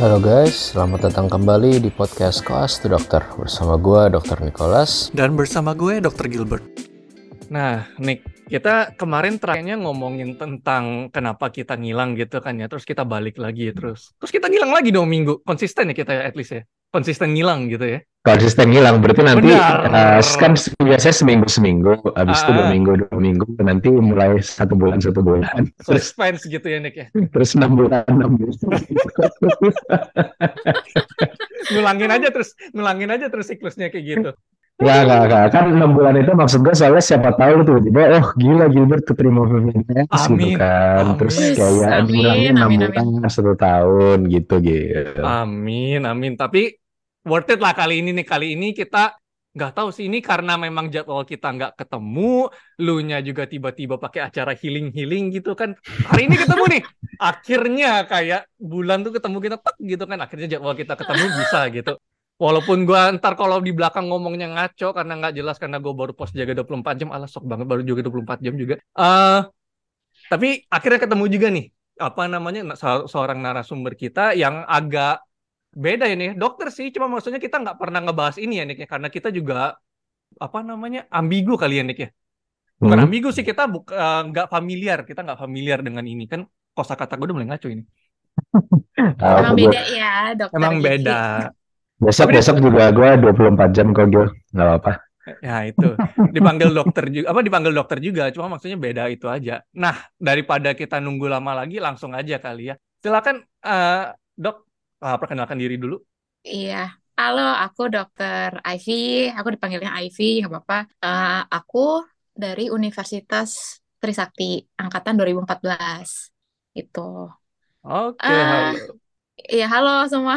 Halo guys, selamat datang kembali di podcast Koas to Dokter bersama gue Dr. Nicholas. Dan bersama gue Dr. Gilbert. Nah, Nick, kita kemarin terakhirnya ngomongin tentang kenapa kita ngilang gitu kan ya, terus kita balik lagi ya terus. Terus kita ngilang lagi dong minggu, konsisten ya kita ya at least ya. Konsisten ngilang gitu ya. Konsisten ngilang berarti nanti uh, kan biasanya seminggu seminggu, habis itu dua Ah. minggu dua minggu, nanti mulai satu bulan satu bulan, terus Suspense gitu ya Nick ya. terus enam bulan enam bulan. Ngulangin aja terus, ngulangin aja terus siklusnya kayak gitu. Ya nggak nggak kan enam bulan itu maksud gue soalnya siapa tahu lu tiba-tiba oh gila Gilbert keterima PPNS gitu Amin. kan terus Amin. kayak Amin, enam amin, bulan satu tahun gitu gitu. Amin, amin. Tapi worth it lah kali ini nih. Kali ini kita nggak tahu sih ini karena memang jadwal kita nggak ketemu, lu nya juga tiba-tiba pakai acara healing-healing gitu kan. Hari ini ketemu nih. Akhirnya kayak bulan tuh ketemu kita tek gitu kan. Akhirnya jadwal kita ketemu bisa gitu. Walaupun gua ntar kalau di belakang ngomongnya ngaco karena nggak jelas karena gue baru post jaga 24 jam, alah sok banget baru juga 24 jam juga. eh tapi akhirnya ketemu juga nih apa namanya se- seorang narasumber kita yang agak beda ya. Nih dokter sih cuma maksudnya kita nggak pernah ngebahas ini ya Nick ya. Karena kita juga apa namanya ambigu kali ya Nick ya. Bukan Hmm. ambigu sih kita eh, nggak familiar. Kita nggak familiar dengan ini. Kan kosakata gue udah mulai ngaco ini. Emang beda ya dokter emang beda Besok besok juga gue 24 jam kok Gil nggak apa-apa. ya itu dipanggil dokter juga apa dipanggil dokter juga cuma maksudnya beda itu aja nah daripada kita nunggu lama lagi langsung aja kali ya silakan eh, dok eh, perkenalkan diri dulu Iya. Halo, aku dokter Ivy. Aku dipanggilnya Ivy, nggak apa-apa. Eh, aku dari Universitas Trisakti angkatan 2014. Itu. oke Ah. halo Iya, halo semua.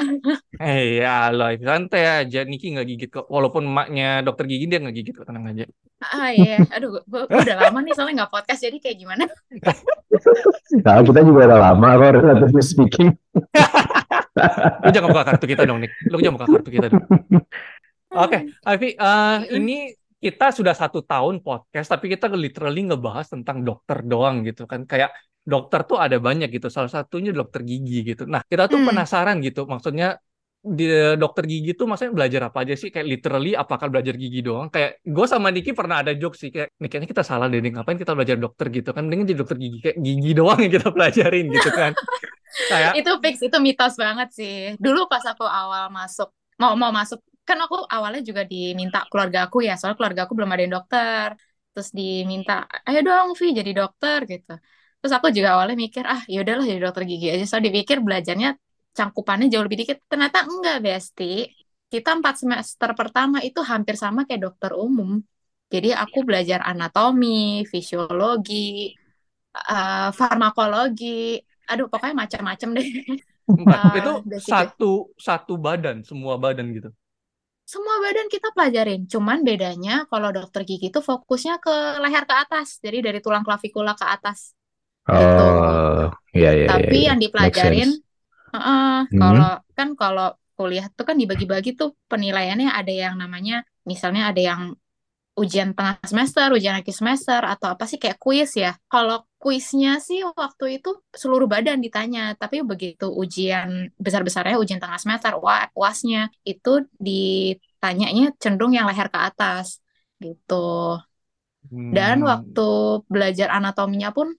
Eh ya lo santai aja. Niki nggak gigit kok. Walaupun emaknya dokter gigi dia nggak gigit kok. Tenang aja. Ah iya, aduh, gue udah lama nih soalnya nggak podcast, jadi kayak gimana? Nah, kita juga udah lama kok relatively speaking. lu jangan buka kartu kita dong Nick lu jangan buka kartu kita dong. Oke Ivy eh, ini kita sudah satu tahun podcast tapi kita literally ngebahas tentang dokter doang gitu kan. Kayak dokter tuh ada banyak gitu. Salah satunya dokter gigi gitu. Nah kita tuh Hmm. penasaran gitu. Maksudnya di dokter gigi tuh maksudnya belajar apa aja sih? Kayak literally apakah belajar gigi doang? Kayak gue sama Niki pernah ada joke sih. Kayak Nih kayaknya kita salah deh. Ngapain kita belajar dokter gitu? Kan mendingan jadi dokter gigi. Kayak gigi doang yang kita pelajarin gitu kan. Kayak Itu fix, itu mitos banget sih. Dulu pas aku awal masuk, mau mau masuk, kan aku awalnya juga diminta keluarga aku ya, soalnya keluarga aku belum ada yang dokter. Terus diminta, ayo dong Vi jadi dokter gitu. Terus aku juga awalnya mikir, ah yaudahlah jadi dokter gigi aja. Soalnya dipikir belajarnya cangkupannya jauh lebih dikit. Ternyata enggak, Besti. Kita empat semester pertama itu hampir sama kayak dokter umum. Jadi aku belajar anatomi, fisiologi, eh, farmakologi, aduh pokoknya macam-macam deh. Empat. Ah, itu satu satu badan, semua badan gitu. Semua badan kita pelajarin, cuman bedanya kalau dokter gigi itu fokusnya ke leher ke atas, jadi dari tulang klavikula ke atas. Gitu. Oh, iya iya Tapi iya. yang Make dipelajarin, heeh, Hmm. kalau kan kalau kuliah tuh kan dibagi-bagi tuh penilaiannya ada yang namanya, misalnya ada yang ujian tengah semester, ujian akhir semester, atau apa sih kayak kuis ya. Kalau kuisnya sih waktu itu seluruh badan ditanya, tapi begitu ujian besar-besarnya ujian tengah semester, uasnya itu ditanyanya cenderung yang leher ke atas gitu. Dan Hmm. waktu belajar anatominya pun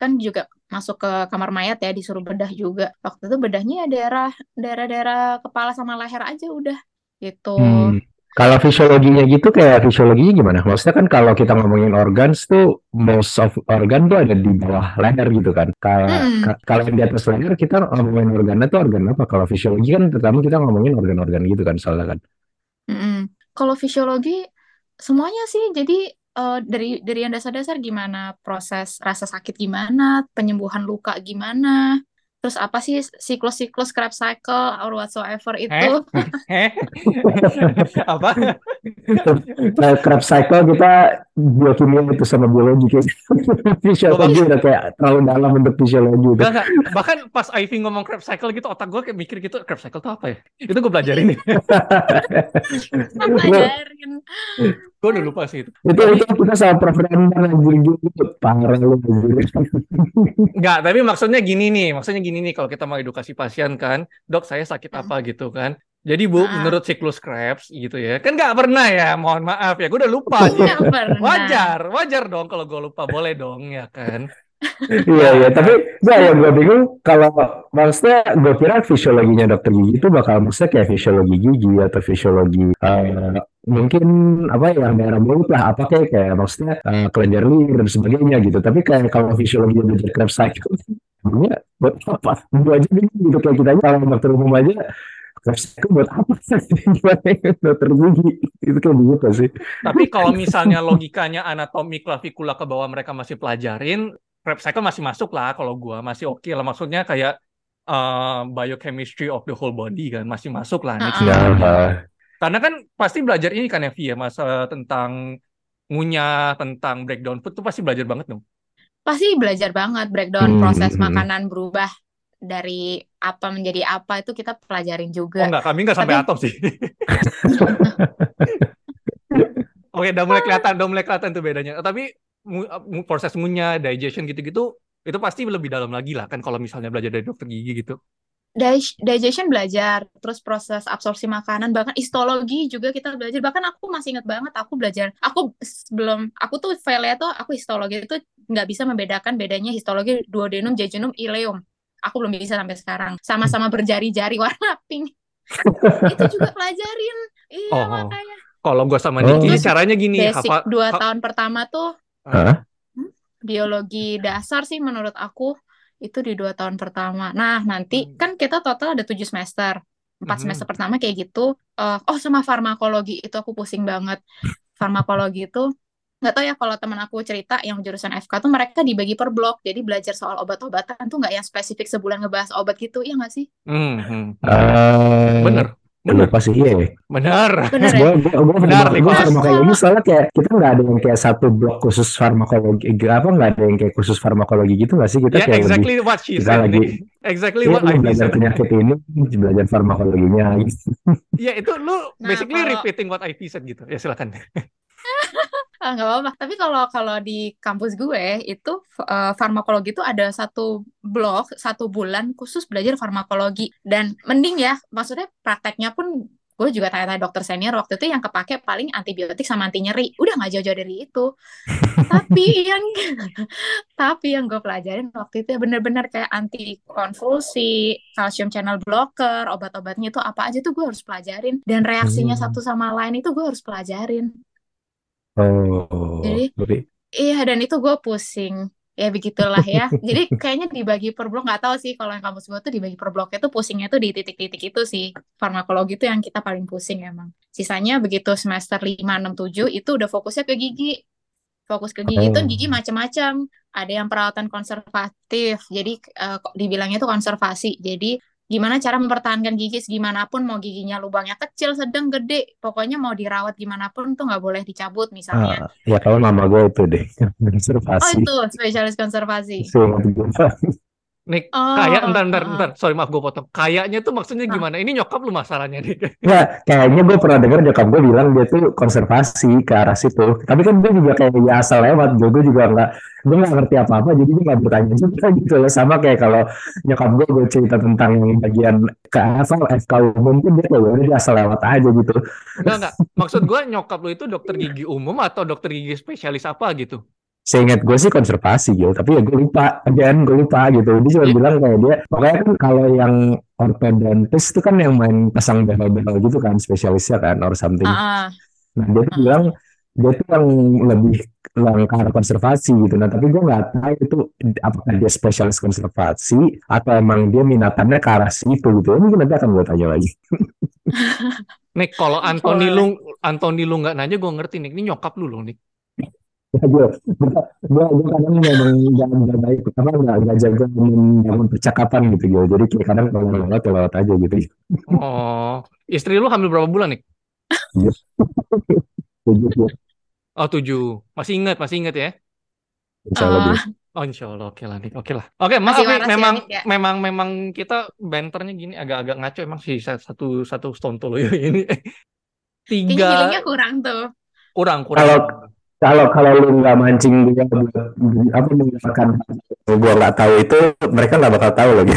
kan juga masuk ke kamar mayat ya disuruh bedah juga. Waktu itu bedahnya ya daerah daerah-daerah kepala sama leher aja udah gitu. Hmm. Kalau fisiologinya gitu kayak fisiologinya gimana? Maksudnya kan kalau kita ngomongin organs tuh most of organ tuh ada di bawah leher gitu kan. Kalau Mm-mm. ka- kalau yang di atas leher kita ngomongin organnya tuh organ apa? Kalau fisiologi kan pertama kita ngomongin organ-organ gitu kan soalnya kan. Mm-mm. Kalau fisiologi semuanya sih jadi eh, dari dari yang dasar-dasar gimana proses rasa sakit gimana, penyembuhan luka gimana, terus apa sih siklus-siklus Krebs cycle or whatsoever itu. Heh? Apa? Nah, Krebs cycle kita biokimia itu sama biologi fisiologi udah kayak terlalu dalam untuk fisiologi itu. Enggak, enggak. Bahkan pas Ivy ngomong Krebs cycle gitu, otak gue kayak mikir gitu, Krebs cycle itu apa ya? Itu gue pelajarin nih. Pelajarin. Gue udah lupa sih itu. Itu itu kita sama Prof Randang anjir gitu. Parah lu anjir. Enggak, tapi maksudnya gini nih, maksudnya gini nih kalau kita mau edukasi pasien kan, dok saya sakit apa gitu kan. Jadi Bu, Ah. menurut siklus Krebs gitu ya, kan nggak pernah ya, mohon maaf ya, gue udah lupa pernah. Wajar, wajar dong kalau gue lupa, boleh dong ya kan. Iya iya tapi nggak ya gue bingung kalau maksudnya gue kira fisiologinya dokter gigi itu bakal maksudnya kayak fisiologi gigi atau fisiologi eh, mungkin apa ya daerah mulut lah apa kayak kayak maksudnya eh, kelenjar liur dan sebagainya gitu. Tapi kayak kalau fisiologi belajar Krebs cycle sebenarnya buat apa? Gue aja bingung gitu kayak kita aja kalau dokter umum aja Krebs buat apa gimana dokter gigi? Itu kayak begitu sih. Tapi kalau misalnya logikanya anatomi klavikula ke bawah mereka masih pelajarin, Krebs cycle masih masuk lah kalau gua masih oke lah. Maksudnya kayak eh, biochemistry of the whole body kan masih masuk lah. nih. Ah. ya eh, Karena kan pasti belajar ini kan ya Vi ya, masa tentang ngunyah, tentang breakdown food tuh pasti belajar banget dong. Pasti belajar banget breakdown Hmm, proses hmm. makanan berubah dari apa menjadi apa itu kita pelajarin Oh juga. enggak, kami enggak sampai Tapi- atom sih. Oke, udah mulai kelihatan, udah mulai kelihatan tuh bedanya. Tapi proses ngunyah, digestion gitu-gitu, itu pasti lebih dalam lagi lah kan kalau misalnya belajar dari dokter gigi gitu. Dig- digestion belajar, terus proses absorpsi makanan, bahkan histologi juga kita belajar. Bahkan aku masih ingat banget aku belajar. Aku sebelum aku tuh failnya tuh aku histologi itu nggak bisa membedakan bedanya histologi duodenum, jejunum, ileum. Aku belum bisa sampai sekarang. Sama-sama berjari-jari warna pink. itu juga pelajarin. Iya Oh. makanya. Kalau gua sama Oh. Niki Terus caranya gini, Basic hafal dua ha- tahun pertama tuh Hah? biologi dasar sih menurut aku itu di dua tahun pertama. Nah, nanti Hmm. kan kita total ada tujuh semester. Empat Mhm. semester pertama kayak gitu. Eh, oh, sama farmakologi itu aku pusing banget. Farmakologi itu nggak tahu ya kalau teman aku cerita yang jurusan FK tuh mereka dibagi per blok. Jadi belajar soal obat-obatan tuh nggak yang spesifik sebulan ngebahas obat gitu, ya nggak sih? Hmm, hmm. Eh, Bener, bener, lupa sih iya ya. bener. Bener gue gue gue Benar, gue Nicholas. farmakologi soalnya kayak kita nggak ada yang kayak satu blok khusus farmakologi apa nggak ada yang kayak khusus farmakologi gitu nggak sih kita Ya, kayak lebih exactly what she kita said. lagi. Exactly ya what I belajar said. penyakit ini belajar farmakologinya gitu. Ya, itu lu Nah, basically kalau- repeating what I said gitu. Ya, silakan. Nggak apa-apa. Tapi kalau kalau di kampus gue itu eh, farmakologi itu ada satu blok satu bulan khusus belajar farmakologi dan mending ya, maksudnya prakteknya pun gue juga tanya-tanya dokter senior waktu itu yang kepake paling antibiotik sama anti nyeri. Udah nggak jauh-jauh dari itu. tapi yang tapi yang gue pelajarin waktu itu ya bener-bener kayak anti konvulsi, calcium channel blocker, obat-obatnya itu apa aja tuh gue harus pelajarin dan reaksinya Hmm. satu sama lain itu gue harus pelajarin. Oh Jadi- tapi Iya, dan itu gue pusing. Ya begitulah ya. Jadi kayaknya dibagi per blok, nggak tahu sih kalau yang kampus gue tuh dibagi per bloknya tuh pusingnya tuh di titik-titik itu sih. Farmakologi itu yang kita paling pusing emang. Sisanya begitu semester 5, 6, 7 itu udah fokusnya ke gigi. Fokus ke gigi itu Oh. gigi macam-macam. Ada yang perawatan konservatif, jadi eh, kok dibilangnya itu konservasi. Jadi gimana cara mempertahankan gigi segimanapun, mau giginya lubangnya kecil, sedang, gede. Pokoknya mau dirawat gimana pun tuh nggak boleh dicabut misalnya. ah, ya kalau nama gue itu deh Oh konservasi itu spesialis konservasi. Nick, Oh, kayak entar, oh, entar, oh. entar. Sorry, maaf gue potong. Kayaknya tuh maksudnya Ah. gimana? Ini nyokap lu masalahnya, Nick. Ya, kayaknya gue pernah dengar nyokap gue bilang dia tuh konservasi ke arah situ. Tapi kan gue juga kayak ya asal lewat, gue gue juga nggak, gue nggak ngerti apa-apa, jadi gue nggak bertanya juga gitu loh. Sama kayak kalau nyokap gue gue cerita tentang yang bagian ke apa FK umum pun dia kayak udah dia asal lewat aja gitu. Enggak, enggak. Maksud gue nyokap lu itu dokter gigi umum atau dokter gigi spesialis apa gitu? Seingat gue sih konservasi gitu, tapi ya gue lupa, again gue lupa gitu. Dia cuma Iya. bilang kayak dia, pokoknya kan kalau yang ortodontis itu kan yang main pasang behel-behel gitu kan, spesialisnya kan, or something. Ah, ah. Nah, dia tuh Hmm. bilang dia tuh yang lebih arah konservasi gitu. Nah, tapi gue nggak tahu itu apakah dia spesialis konservasi atau emang dia minatannya ke arah situ gitu. Mungkin nanti akan gue tanya lagi. Nick, kalau Anthony Boleh. lu Anthony lu nggak nanya, gue ngerti, Nick. Ini nyokap lu loh, Nick. Ya, gue, gue, gue kadang memang nggak nggak baik, apa nggak nggak jaga membangun percakapan gitu gitu. Jadi kayak kadang kalau lewat ya lewat aja gitu. Oh, istri lu hamil berapa bulan, Nick? Begitu. Oh, tujuh. Masih ingat, masih ingat ya? Insya Allah Ah. dia. Oh, insya Allah. Oke lah, Nick. Oke lah. Oke, Nick. waras ya, Memang, Nick, ya? memang, memang kita banternya gini agak-agak ngaco emang sih satu satu stonto loh ini. Kayaknya Tiga. healingnya kurang tuh. Kurang, kurang. Kalau kalau kalau lu nggak mancing dia buat apa menggunakan gua nggak tahu itu mereka nggak bakal tahu lagi.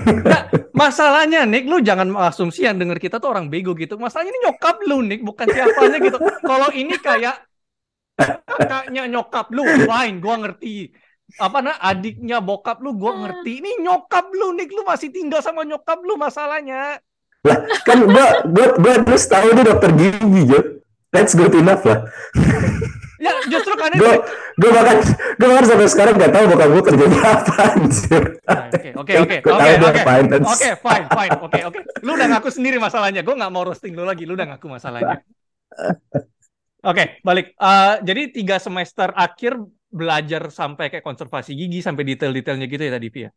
Nggak, masalahnya Nick, lu jangan asumsi yang denger kita tuh orang bego gitu. Masalahnya ini nyokap lu Nick, bukan siapanya gitu. Kalau ini kayak kakaknya nyokap lu, fine, gua ngerti. Apa nah adiknya bokap lu gua ngerti. Ini nyokap lu Nick, lu masih tinggal sama nyokap lu masalahnya. lah kan gua gua gua terus tahu dia dokter gigi Jo. That's good enough lah. Ya justru karena Gue gue bahkan gue bahkan sampai sekarang nggak tahu bokap gue kerjanya apa anjir. Nah, Oke, oke, oke, oke, oke, fine, fine, oke, oke. Lu udah ngaku sendiri masalahnya. Gue nggak mau roasting lu lagi. Lu udah ngaku masalahnya. Oke, balik. Eh, jadi tiga semester akhir belajar sampai kayak konservasi gigi sampai detail-detailnya gitu ya tadi Pia.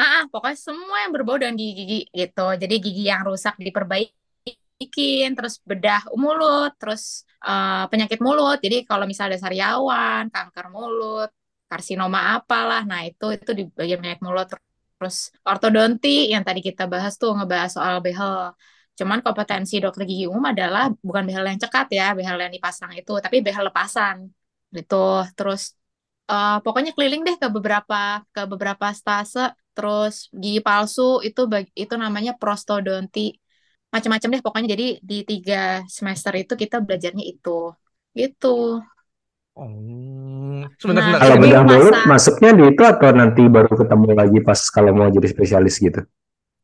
Ah, ah, pokoknya semua yang berbau dengan gigi gitu. Jadi gigi yang rusak diperbaikin, terus bedah mulut, terus eh, penyakit mulut. Jadi kalau misalnya ada sariawan, kanker mulut, karsinoma apalah, nah itu itu di bagian penyakit mulut. Terus ortodonti yang tadi kita bahas tuh ngebahas soal behel. Cuman kompetensi dokter gigi umum adalah bukan behel yang cekat ya, behel yang dipasang itu, tapi behel lepasan gitu. Terus eh, pokoknya keliling deh ke beberapa ke beberapa stase terus gigi palsu itu itu namanya prostodonti macam-macam deh pokoknya jadi di tiga semester itu kita belajarnya itu gitu Oh, sebentar, Nah, sebentar. Kalau bedah mulut masa- masuknya di itu atau nanti baru ketemu lagi pas kalau mau jadi spesialis gitu?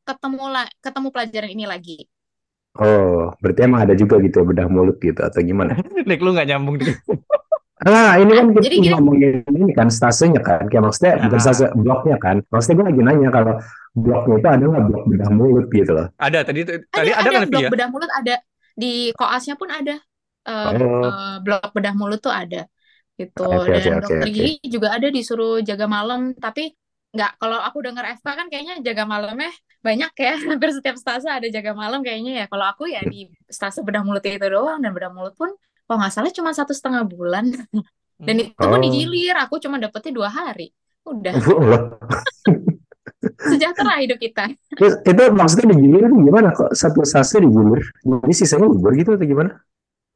ketemu lah ketemu pelajaran ini lagi Oh, berarti emang ada juga gitu ya bedah mulut gitu atau gimana? Nick, lu nggak nyambung deh. Ah, ini kan kita Jadi gini- ngomongin ini kan stasenya kan, kayak maksudnya bukan Ah. stase bloknya kan. Maksudnya gue lagi nanya kalau bloknya itu ada nggak blok bedah mulut gitu loh. Ada tadi tadi ada ada ada kan blok Pia? bedah mulut ada. Di koasnya pun ada. Eh, Oh. eh, blok bedah mulut tuh ada. Gitu. Oke, dan oke, dokter oke. gigi juga ada disuruh jaga malam. Tapi nggak kalau aku dengar FK kan kayaknya jaga malamnya banyak ya. Hampir setiap stase ada jaga malam kayaknya ya. Kalau aku ya di stase bedah mulut itu doang. Dan bedah mulut pun kalau nggak salah cuma satu setengah bulan. Dan itu pun Oh. digilir. Aku cuma dapetnya dua hari. Udah. Wah, sejahtera hidup kita Terus itu maksudnya digilir itu gimana kok satu stase digilir? Jadi sisanya libur gitu atau gimana?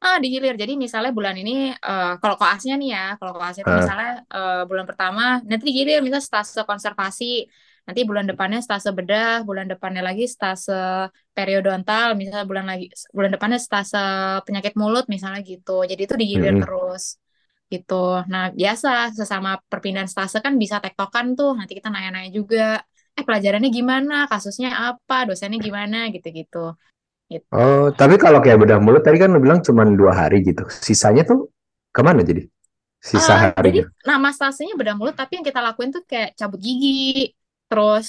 Ah, digilir. Jadi misalnya bulan ini, eh, kalau koasnya nih ya, kalau koasnya itu Ah. misalnya eh, bulan pertama, nanti digilir misalnya stase konservasi, nanti bulan depannya stase bedah, bulan depannya lagi stase periodontal, misalnya bulan lagi bulan depannya stase penyakit mulut misalnya gitu. Jadi itu digilir Mm-mm. terus gitu. Nah, biasa sesama perpindahan stase kan bisa tektokan tuh. Nanti kita nanya-nanya juga, eh pelajarannya gimana, kasusnya apa, dosennya gimana gitu-gitu. Gitu. Oh, tapi kalau kayak bedah mulut tadi kan lu bilang cuma dua hari gitu. Sisanya tuh ke mana jadi? Sisa Eh, jadi harinya. nama stasenya bedah mulut tapi yang kita lakuin tuh kayak cabut gigi terus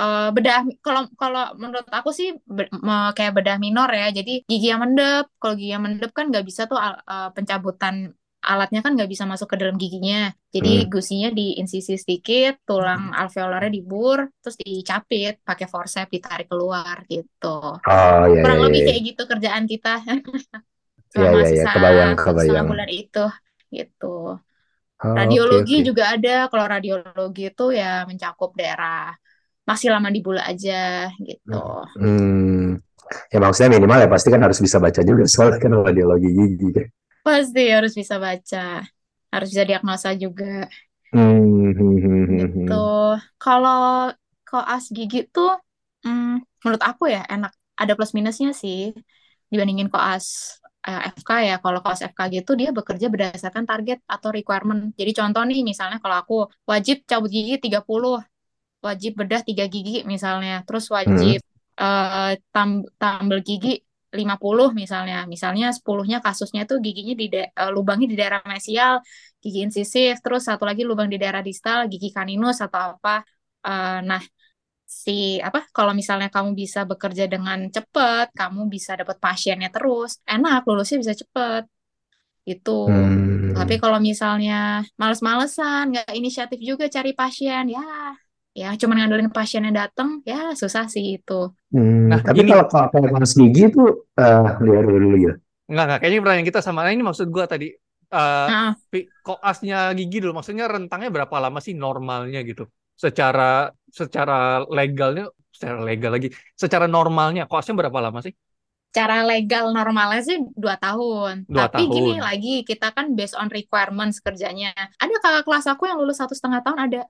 eh, bedah kalau kalau menurut aku sih be- me- kayak bedah minor ya jadi gigi yang mendep kalau gigi yang mendep kan nggak bisa tuh eh, pencabutan alatnya kan nggak bisa masuk ke dalam giginya jadi Hmm. gusinya diinsisi sedikit tulang alveolarnya dibur terus dicapit pakai forceps ditarik keluar gitu Oh, ya, kurang ya, lebih ya. kayak gitu kerjaan kita Iya, selama iya, iya. Kebayang, kebayang. bulan itu gitu Oh, Radiologi oke. juga ada. Kalau radiologi itu ya mencakup daerah masih lama di bula aja gitu. Hmm. Ya maksudnya minimal ya pasti kan harus bisa baca juga soalnya kan radiologi gigi kan. Pasti harus bisa baca, harus bisa diagnosa juga Hmm, hmm, hmm, hmm, hmm. gitu. Kalau koas gigi tuh, hmm, menurut aku ya enak. Ada plus minusnya sih dibandingin koas eh, FK ya. Kalau koas FK gitu dia bekerja berdasarkan target atau requirement. Jadi contoh nih misalnya kalau aku wajib cabut gigi 30, wajib bedah 3 gigi misalnya, terus wajib eh, tam tambal gigi 50 misalnya. Misalnya 10-nya kasusnya tuh giginya di eh, lubangnya di daerah mesial, gigi insisif, terus satu lagi lubang di daerah distal, gigi kaninus atau apa. Eh, nah, si apa kalau misalnya kamu bisa bekerja dengan cepat, kamu bisa dapat pasiennya terus, enak lulusnya bisa cepat. Gitu. Hmm. Tapi kalau misalnya males-malesan, nggak inisiatif juga cari pasien, ya ya cuman ngandelin pasien yang datang, ya susah sih itu. Hmm, Nah, tapi gini. kalau kalau kayak kelas gigi itu eh lihat dulu dulu gitu. Enggak, enggak. Kayaknya pertanyaan kita sama. Nah, ini maksud gua tadi. eh Nah, koasnya gigi dulu. Maksudnya rentangnya berapa lama sih normalnya gitu? Secara secara legalnya, secara legal lagi. Secara normalnya koasnya berapa lama sih? Cara legal normalnya sih dua tahun. Dua Tapi gini tahun. lagi, kita kan based on requirements kerjanya. Ada kakak kelas aku yang lulus satu setengah tahun ada,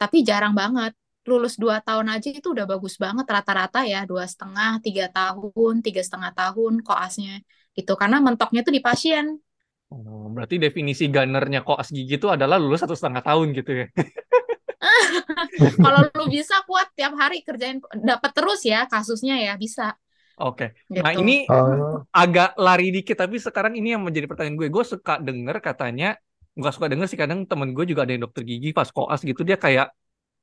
tapi jarang banget. Lulus dua tahun aja itu udah bagus banget rata-rata ya dua setengah, tiga tahun, tiga setengah tahun koasnya gitu. Karena mentoknya tuh di pasien. Oh, berarti definisi gunnernya koas gigi itu adalah lulus satu setengah tahun gitu ya. Kalau lu bisa kuat tiap hari kerjain dapat terus ya kasusnya ya bisa Oke. Nah, gitu. ini Oh, agak lari dikit tapi sekarang ini yang menjadi pertanyaan gue. Gue suka denger katanya, nggak suka denger sih kadang temen gue juga ada yang dokter gigi pas koas gitu dia kayak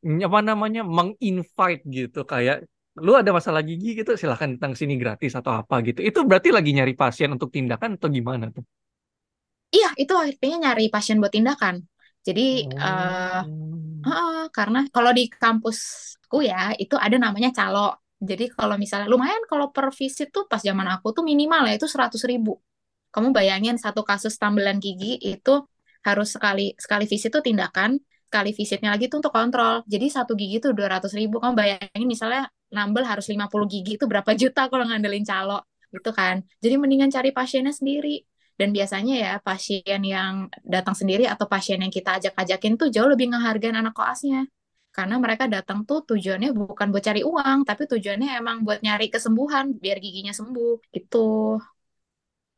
apa namanya menginvite gitu kayak lu ada masalah gigi gitu silahkan datang sini gratis atau apa gitu. Itu berarti lagi nyari pasien untuk tindakan atau gimana tuh? Iya, itu akhirnya nyari pasien buat tindakan. Jadi eh Oh. Heeh, karena kalau di kampusku ya itu ada namanya calo. Jadi kalau misalnya lumayan kalau per visit tuh pas zaman aku tuh minimal ya itu 100 ribu. Kamu bayangin satu kasus tambelan gigi itu harus sekali sekali visit tuh tindakan, sekali visitnya lagi tuh untuk kontrol. Jadi satu gigi tuh 200 ribu. Kamu bayangin misalnya nambel harus 50 gigi itu berapa juta kalau ngandelin calo gitu kan. Jadi mendingan cari pasiennya sendiri. Dan biasanya ya pasien yang datang sendiri atau pasien yang kita ajak-ajakin tuh jauh lebih ngehargain anak koasnya. Karena mereka datang tuh tujuannya bukan buat cari uang, tapi tujuannya emang buat nyari kesembuhan, biar giginya sembuh, gitu.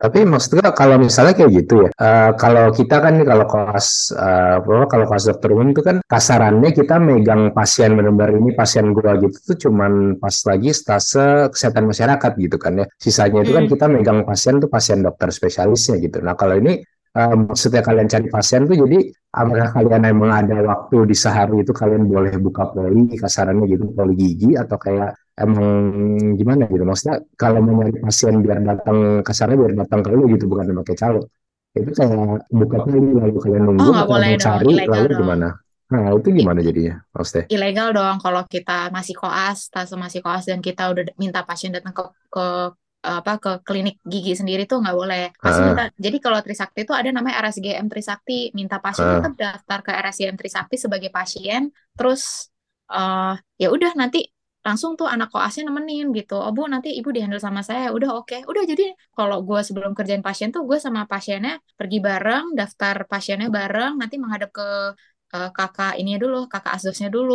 Tapi maksudnya kalau misalnya kayak gitu ya, eh, kalau kita kan kalau kelas apa, kalau kelas dokter umum itu kan kasarannya kita megang pasien benar-benar ini pasien gua gitu tuh cuman pas lagi stase kesehatan masyarakat gitu kan ya. Sisanya itu kan Hmm. kita megang pasien tuh pasien dokter spesialisnya gitu. Nah kalau ini eh, maksudnya kalian cari pasien tuh jadi apakah kalian emang ada waktu di sehari itu kalian boleh buka poli kasarannya gitu poli gigi atau kayak emang gimana gitu maksudnya kalau mau nyari pasien biar datang kasarnya biar datang ke lu gitu bukan pakai calo itu kayak buka poli lalu kalian Oh, nunggu nggak atau boleh dong, cari ilegal lalu dong. gimana nah itu gimana jadinya maksudnya ilegal dong kalau kita masih koas, stase masih koas dan kita udah minta pasien datang ke ke apa ke klinik gigi sendiri tuh nggak boleh. Pasti Heeh. minta. Jadi kalau Trisakti itu ada namanya RSGM Trisakti, minta pasien Heeh. tetap daftar ke RSGM Trisakti sebagai pasien, terus eh ya udah nanti langsung tuh anak koasnya nemenin gitu. Oh Bu, nanti Ibu dihandle sama saya. Udah oke. Udah jadi kalau gue sebelum kerjain pasien tuh gue sama pasiennya pergi bareng, daftar pasiennya bareng, nanti menghadap ke eh, kakak ini dulu, kakak asdosnya dulu.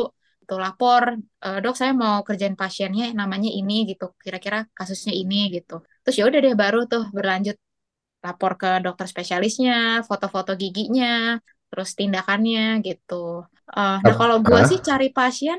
Tuh lapor, "Eh, dok saya mau kerjain pasiennya namanya ini gitu, kira-kira kasusnya ini gitu. Terus ya udah deh baru tuh berlanjut lapor ke dokter spesialisnya, foto-foto giginya, terus tindakannya gitu. Eh, nah kalau gue sih cari pasien,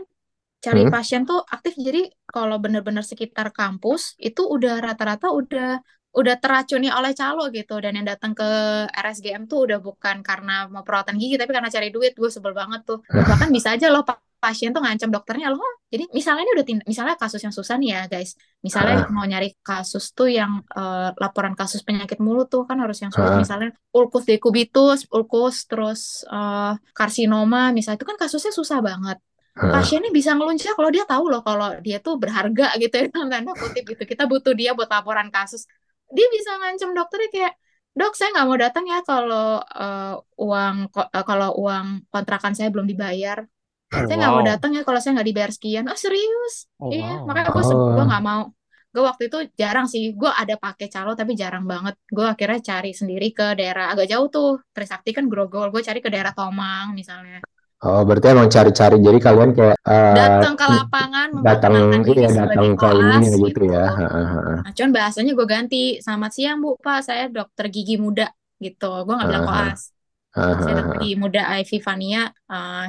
cari Hmm? pasien tuh aktif. Jadi kalau bener-bener sekitar kampus itu udah rata-rata udah udah teracuni oleh calo gitu. Dan yang datang ke RSGM tuh udah bukan karena mau perawatan gigi, tapi karena cari duit. Gue sebel banget tuh. Bahkan bisa aja loh pa- pasien tuh ngancam dokternya loh. Jadi misalnya ini udah tin- misalnya kasus yang susah nih ya guys. Misalnya Heeh. mau nyari kasus tuh yang eh, laporan kasus penyakit mulut tuh kan harus yang sulit. Heeh. Misalnya ulkus decubitus, ulkus terus eh, karsinoma. Misalnya itu kan kasusnya susah banget. Pasiennya bisa ngeluncur kalau dia tahu loh kalau dia tuh berharga gitu ya dalam tanda kutip gitu. Kita butuh dia buat laporan kasus. Dia bisa ngancem dokternya kayak dok saya nggak mau datang ya kalau eh, uang ko- eh, kalau uang kontrakan saya belum dibayar. Oh, saya nggak mau datang ya kalau saya nggak dibayar sekian. Oh serius? Oh, iya wow. makanya gue gue Oh. nggak mau. Gue waktu itu jarang sih. Gue ada pakai calo tapi jarang banget. Gue akhirnya cari sendiri ke daerah agak jauh tuh. Trisakti kan Grogol. Gue cari ke daerah Tomang misalnya Oh, berarti emang cari-cari. Jadi kalian kayak eh, datang ke lapangan datang iya datang ke ininya gitu gitu. ya. Nah, cuman bahasanya gue ganti. Selamat siang Bu, Pak. Saya dokter gigi muda gitu. Gue nggak bilang Heeh, koas. heeh, Saya dokter gigi muda Ivy Vania eh,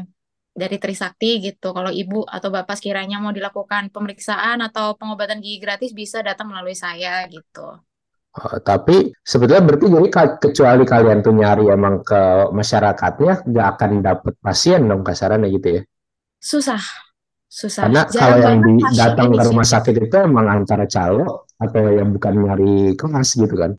dari Trisakti gitu. Kalau Ibu atau Bapak sekiranya mau dilakukan pemeriksaan atau pengobatan gigi gratis bisa datang melalui saya gitu. Oh, tapi sebetulnya berarti jadi kecuali kalian tuh nyari emang ke masyarakatnya nggak akan dapet pasien dong kasarannya gitu ya. Susah, susah. Karena kalau Jarang yang di datang ke rumah sakit itu emang antara calo atau yang bukan nyari kelas gitu kan.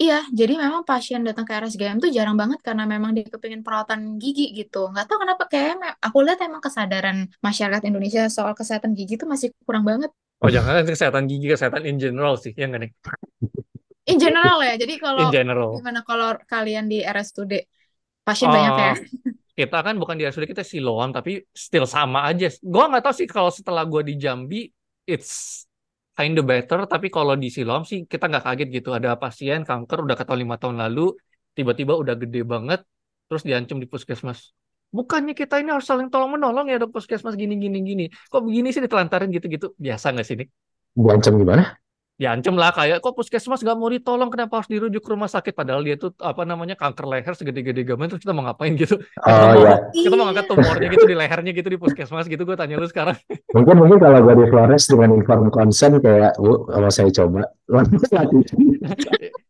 Iya, jadi memang pasien datang ke RSGM tuh jarang banget karena memang dia kepingin perawatan gigi gitu. Nggak tahu kenapa kayak aku lihat emang kesadaran masyarakat Indonesia soal kesehatan gigi tuh masih kurang banget. Oh, jangan kesehatan gigi, kesehatan in general sih, ya nggak nih? In general ya. Jadi In kalau general. gimana kalau kalian di RSUD pasien banyak ya? Kita kan bukan di RSUD, kita Siloam, tapi still sama aja. Gua nggak tahu sih kalau setelah gua di Jambi, it's kind of better, tapi kalau di Siloam sih kita nggak kaget gitu. Ada pasien kanker udah ketahuan lima tahun lalu, tiba-tiba udah gede banget, terus diancam di puskesmas. Bukannya kita ini harus saling tolong menolong ya dok puskesmas gini gini gini. Kok begini sih ditelantarin gitu-gitu? Biasa nggak sih Nick? Diancam gimana? Diancam lah kayak kok puskesmas nggak mau ditolong kenapa harus dirujuk ke rumah sakit padahal dia tuh apa namanya kanker leher segede-gede gaban terus kita mau ngapain gitu? Kita Oh mau ya, kita mau ngangkat tumornya gitu di lehernya gitu di puskesmas gitu gue tanya lu sekarang. mungkin mungkin kalau gue di Flores dengan inform consent kayak, bu, kalau saya coba.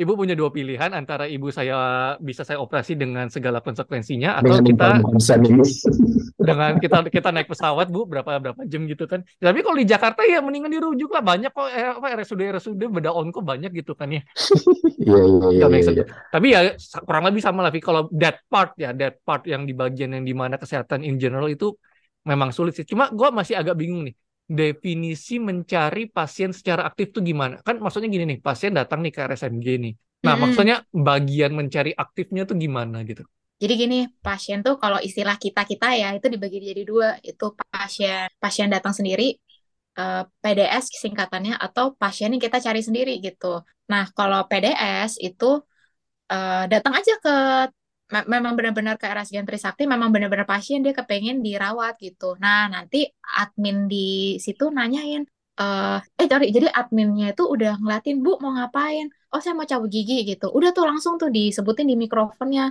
Ibu punya dua pilihan antara ibu saya bisa saya operasi dengan segala konsekuensinya atau dengan kita dengan kita kita naik pesawat bu berapa berapa jam gitu kan. Tapi kalau di Jakarta ya mendingan dirujuk lah banyak kok eh, apa RSUD RSUD beda on kok banyak gitu kan ya. Iya iya iya. Tapi ya kurang lebih sama lah kalau that part ya that part yang di bagian yang di mana kesehatan in general itu memang sulit sih. Cuma gue masih agak bingung nih definisi mencari pasien secara aktif tuh gimana? Kan maksudnya gini nih, pasien datang nih ke RSMG nih. Nah, Mm-mm. maksudnya bagian mencari aktifnya tuh gimana gitu? Jadi gini, pasien tuh kalau istilah kita-kita ya, itu dibagi jadi dua. Itu pasien pasien datang sendiri, eh, PDS singkatannya, atau pasien yang kita cari sendiri gitu. Nah, kalau PDS itu eh, datang aja ke memang benar-benar ke RSGN Trisakti, memang benar-benar pasien dia kepengen dirawat gitu. Nah, nanti admin di situ nanyain, eh, eh sorry, jadi adminnya itu udah ngeliatin, Bu mau ngapain? Oh, saya mau cabut gigi gitu. Udah tuh langsung tuh disebutin di mikrofonnya,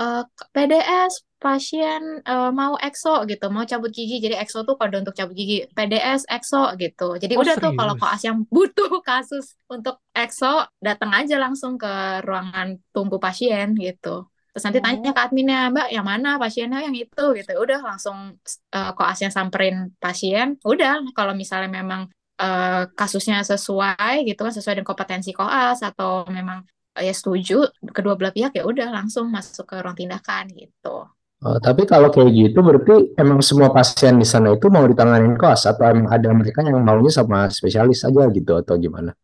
eh, PDS pasien eh, mau ekso gitu, mau cabut gigi. Jadi ekso tuh kode untuk cabut gigi. PDS ekso gitu. Jadi Oh, udah tuh kalau serius? koas yang butuh kasus untuk ekso, datang aja langsung ke ruangan tunggu pasien gitu. Terus nanti tanya ke adminnya, Mbak, yang mana pasiennya yang itu gitu. Udah langsung eh, koasnya samperin pasien. Udah kalau misalnya memang eh, kasusnya sesuai gitu kan sesuai dengan kompetensi koas atau memang eh, ya setuju kedua belah pihak ya udah langsung masuk ke ruang tindakan gitu. Oh, tapi kalau kayak gitu berarti emang semua pasien di sana itu mau ditanganin koas atau emang ada mereka yang maunya sama spesialis aja gitu atau gimana?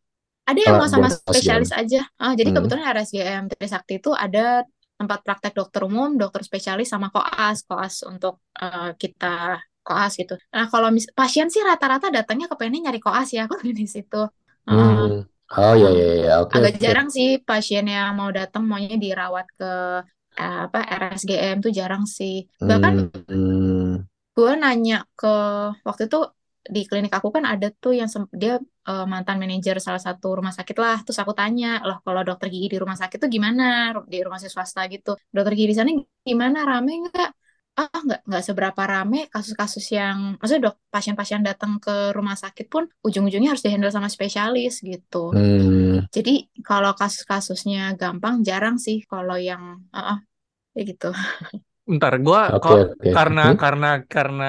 Ada yang mau sama spesialis aja. Ah, jadi Hmm. kebetulan RSGM Trisakti itu ada tempat praktek dokter umum, dokter spesialis sama koas, koas untuk eh, kita koas gitu. Nah kalau mis- pasien sih rata-rata datangnya kepengen nyari koas ya kalau di situ. Heeh. Hmm. Oh iya iya iya oke Agak oke. jarang sih pasien yang mau datang maunya dirawat ke eh, apa RSGM tuh jarang sih. Bahkan Hmm, hmm. gue nanya ke waktu itu di klinik aku kan ada tuh yang dia eh, mantan manajer salah satu rumah sakit lah. Terus aku tanya, loh kalau dokter gigi di rumah sakit tuh gimana? Di rumah sakit swasta gitu. Dokter gigi di sana gimana? Rame nggak? Ah, nggak nggak seberapa rame kasus-kasus yang maksudnya dok pasien-pasien datang ke rumah sakit pun ujung-ujungnya harus dihandle sama spesialis gitu. Hmm. Jadi kalau kasus-kasusnya gampang jarang sih kalau yang ah ah, kayak gitu. Bentar, gua Oke kok oke. karena Hmm? karena karena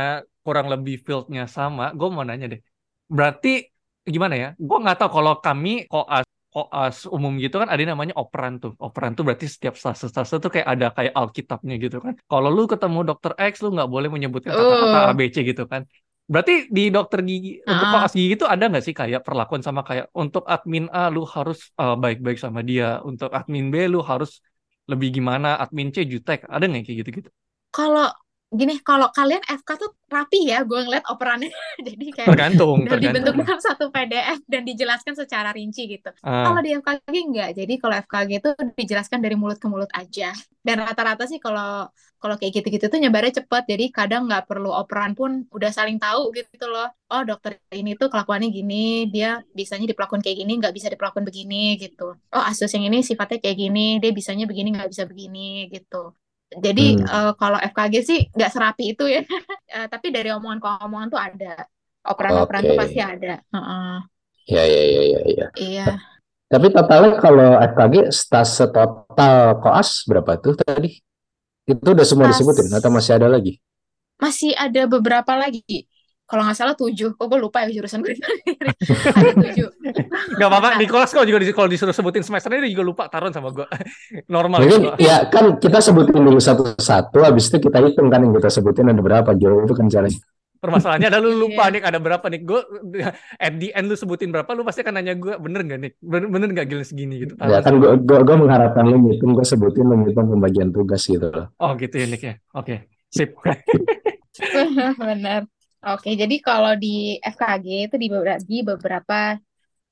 kurang lebih fieldnya sama, gue mau nanya deh. Berarti gimana ya? Gue nggak tahu kalau kami koas koas umum gitu kan ada yang namanya operan tuh. Operan tuh berarti setiap stase-stase tuh kayak ada kayak alkitabnya gitu kan. Kalau lu ketemu dokter X lu nggak boleh menyebutkan kata-kata Uh. ABC gitu kan. Berarti di dokter gigi untuk Ah. koas gigi itu ada nggak sih kayak perlakuan sama kayak untuk admin A lu harus uh, baik-baik sama dia, untuk admin B lu harus lebih gimana, admin C jutek, ada nggak kayak gitu-gitu? Kalau gini, kalau kalian FK tuh rapi ya, gue ngeliat operannya. Jadi kayak Tergantung, udah dibentuk tergantung. dalam satu PDF dan dijelaskan secara rinci gitu. Ah. Kalau di FKG enggak. Jadi kalau FKG itu dijelaskan dari mulut ke mulut aja. Dan rata-rata sih kalau kalau kayak gitu-gitu tuh nyebarnya cepat. Jadi kadang nggak perlu operan pun udah saling tahu gitu loh. Oh dokter ini tuh kelakuannya gini, dia bisanya diperlakukan kayak gini, nggak bisa diperlakukan begini gitu. Oh asus yang ini sifatnya kayak gini, dia bisanya begini nggak bisa begini gitu. Jadi Hmm. eh, kalau FKG sih nggak serapi itu ya. Eh, tapi dari omongan ke omongan tuh ada. Operan-operan tuh Oke. pasti ada. Heeh. Ya ya ya ya ya. Iya. Tapi totalnya kalau FKG stase total koas berapa tuh tadi? Itu udah semua Tas disebutin atau masih ada lagi? masih ada beberapa lagi. Kalau nggak salah tujuh. Kok gue lupa ya jurusan gue. ada tujuh. Gak apa-apa, Bentar. Nicholas kok juga di- kalau disuruh sebutin semesternya dia juga lupa taruhan sama gue. Normal Mungkin gitu. ya kan kita sebutin dulu satu-satu, habis itu kita hitung kan yang kita sebutin ada berapa Gil itu kan caranya. Permasalahannya ada lu lupa Iya. nih ada berapa nih. Gue at the end lu sebutin berapa, lu pasti akan nanya gue bener gak nih? Bener, bener gak gila segini gitu. Ya kan gue. gua, gua mengharapkan lu ngitung, gua sebutin lu ngitung pembagian tugas gitu loh. Oh gitu ya Nick ya. Oke, sip. Benar. Oke, jadi kalau di FKG itu dibagi beberapa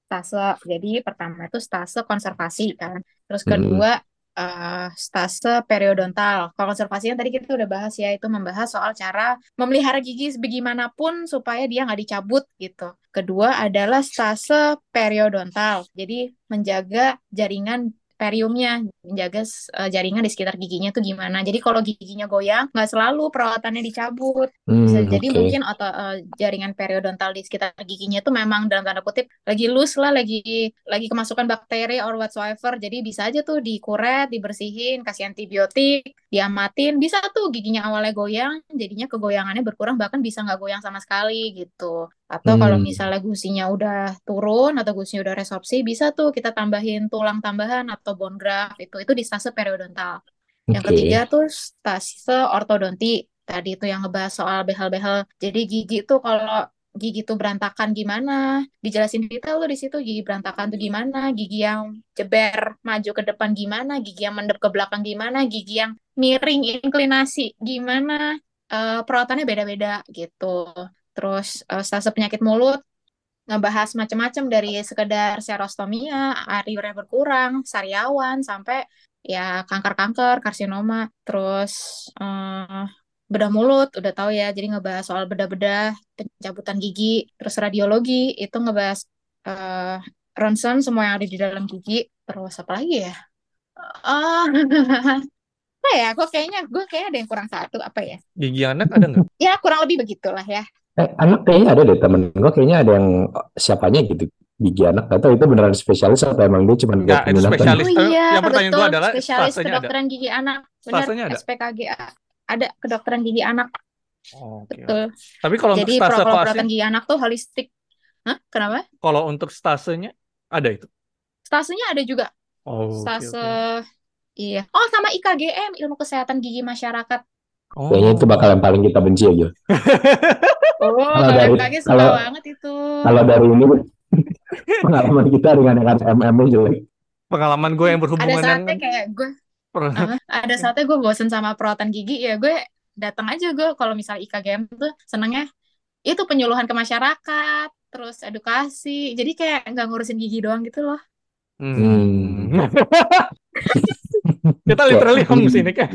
stase. Jadi pertama itu stase konservasi kan. Terus Mm-mm. kedua eh, stase periodontal. Kalau konservasi kan tadi kita udah bahas ya, itu membahas soal cara memelihara gigi sebagaimanapun supaya dia nggak dicabut gitu. Kedua adalah stase periodontal. Jadi menjaga jaringan periumnya, menjaga eh, jaringan di sekitar giginya tuh gimana. Jadi kalau giginya goyang, nggak selalu perawatannya dicabut. Bisa Hmm, jadi mungkin otot eh, jaringan periodontal di sekitar giginya tuh memang dalam tanda kutip lagi loose lah, lagi lagi kemasukan bakteri or whatsoever. Jadi bisa aja tuh dikuret, dibersihin, kasih antibiotik, diamatin. Bisa tuh giginya awalnya goyang, jadinya kegoyangannya berkurang bahkan bisa nggak goyang sama sekali gitu. Atau kalau Hmm, misalnya gusinya udah turun atau gusinya udah resorpsi, bisa tuh kita tambahin tulang tambahan atau bone graft itu itu di stase periodontal. Yang oke. ketiga tuh stase ortodonti. Tadi itu yang ngebahas soal behel-behel. Jadi gigi tuh kalau gigi tuh berantakan gimana? Dijelasin detail tuh di situ gigi berantakan tuh gimana? Gigi yang jeber maju ke depan gimana? Gigi yang mendep ke belakang gimana? Gigi yang miring inklinasi gimana? Eh, perawatannya beda-beda gitu. Terus eh, stase penyakit mulut ngebahas macam-macam dari sekedar serostomia, air urea berkurang, sariawan, sampai ya kanker-kanker, karsinoma, terus eh, bedah mulut, udah tahu ya, jadi ngebahas soal bedah-bedah, pencabutan gigi, terus radiologi, itu ngebahas eh ronsen semua yang ada di dalam gigi, terus apa lagi ya? Oh, apa ya? Gue kayaknya, gue kayaknya ada yang kurang satu, apa ya? Gigi anak ada nggak? Ya kurang lebih begitulah ya. Eh, anak kayaknya ada deh temen gue kayaknya ada yang siapanya gitu gigi anak atau itu beneran spesialis atau emang dia cuma Nggak, itu spesialis. Oh iya, yang pertanyaan gue adalah Spesialis stasenya ada. kedokteran gigi anak. Benar, ada. SPKGA. Ada kedokteran gigi anak, Oh, oke. betul. Tapi kalau untuk Jadi stase kalau koasi, perawatan gigi anak tuh holistik. Hah? Kenapa? kalau untuk stasenya ada itu. Stasenya ada juga. Oh, Stase, oke. iya. Oh, sama IKGM, Ilmu Kesehatan Gigi Masyarakat. Kayaknya itu Oh. bakal yang paling kita benci aja Oh, kalau dari kalau banget itu. kalau dari ini pengalaman kita dengan yang MM jelek Pengalaman gue yang Ada berhubungan saatnya dengan kayak gue, per- apa, ada saatnya gue bosen sama perawatan gigi, ya gue datang aja gue kalau misalnya IKGM tuh senengnya itu penyuluhan ke masyarakat, terus edukasi. Jadi kayak nggak ngurusin gigi doang gitu loh. Hmm. Hmm. Kita literally homes ini kan.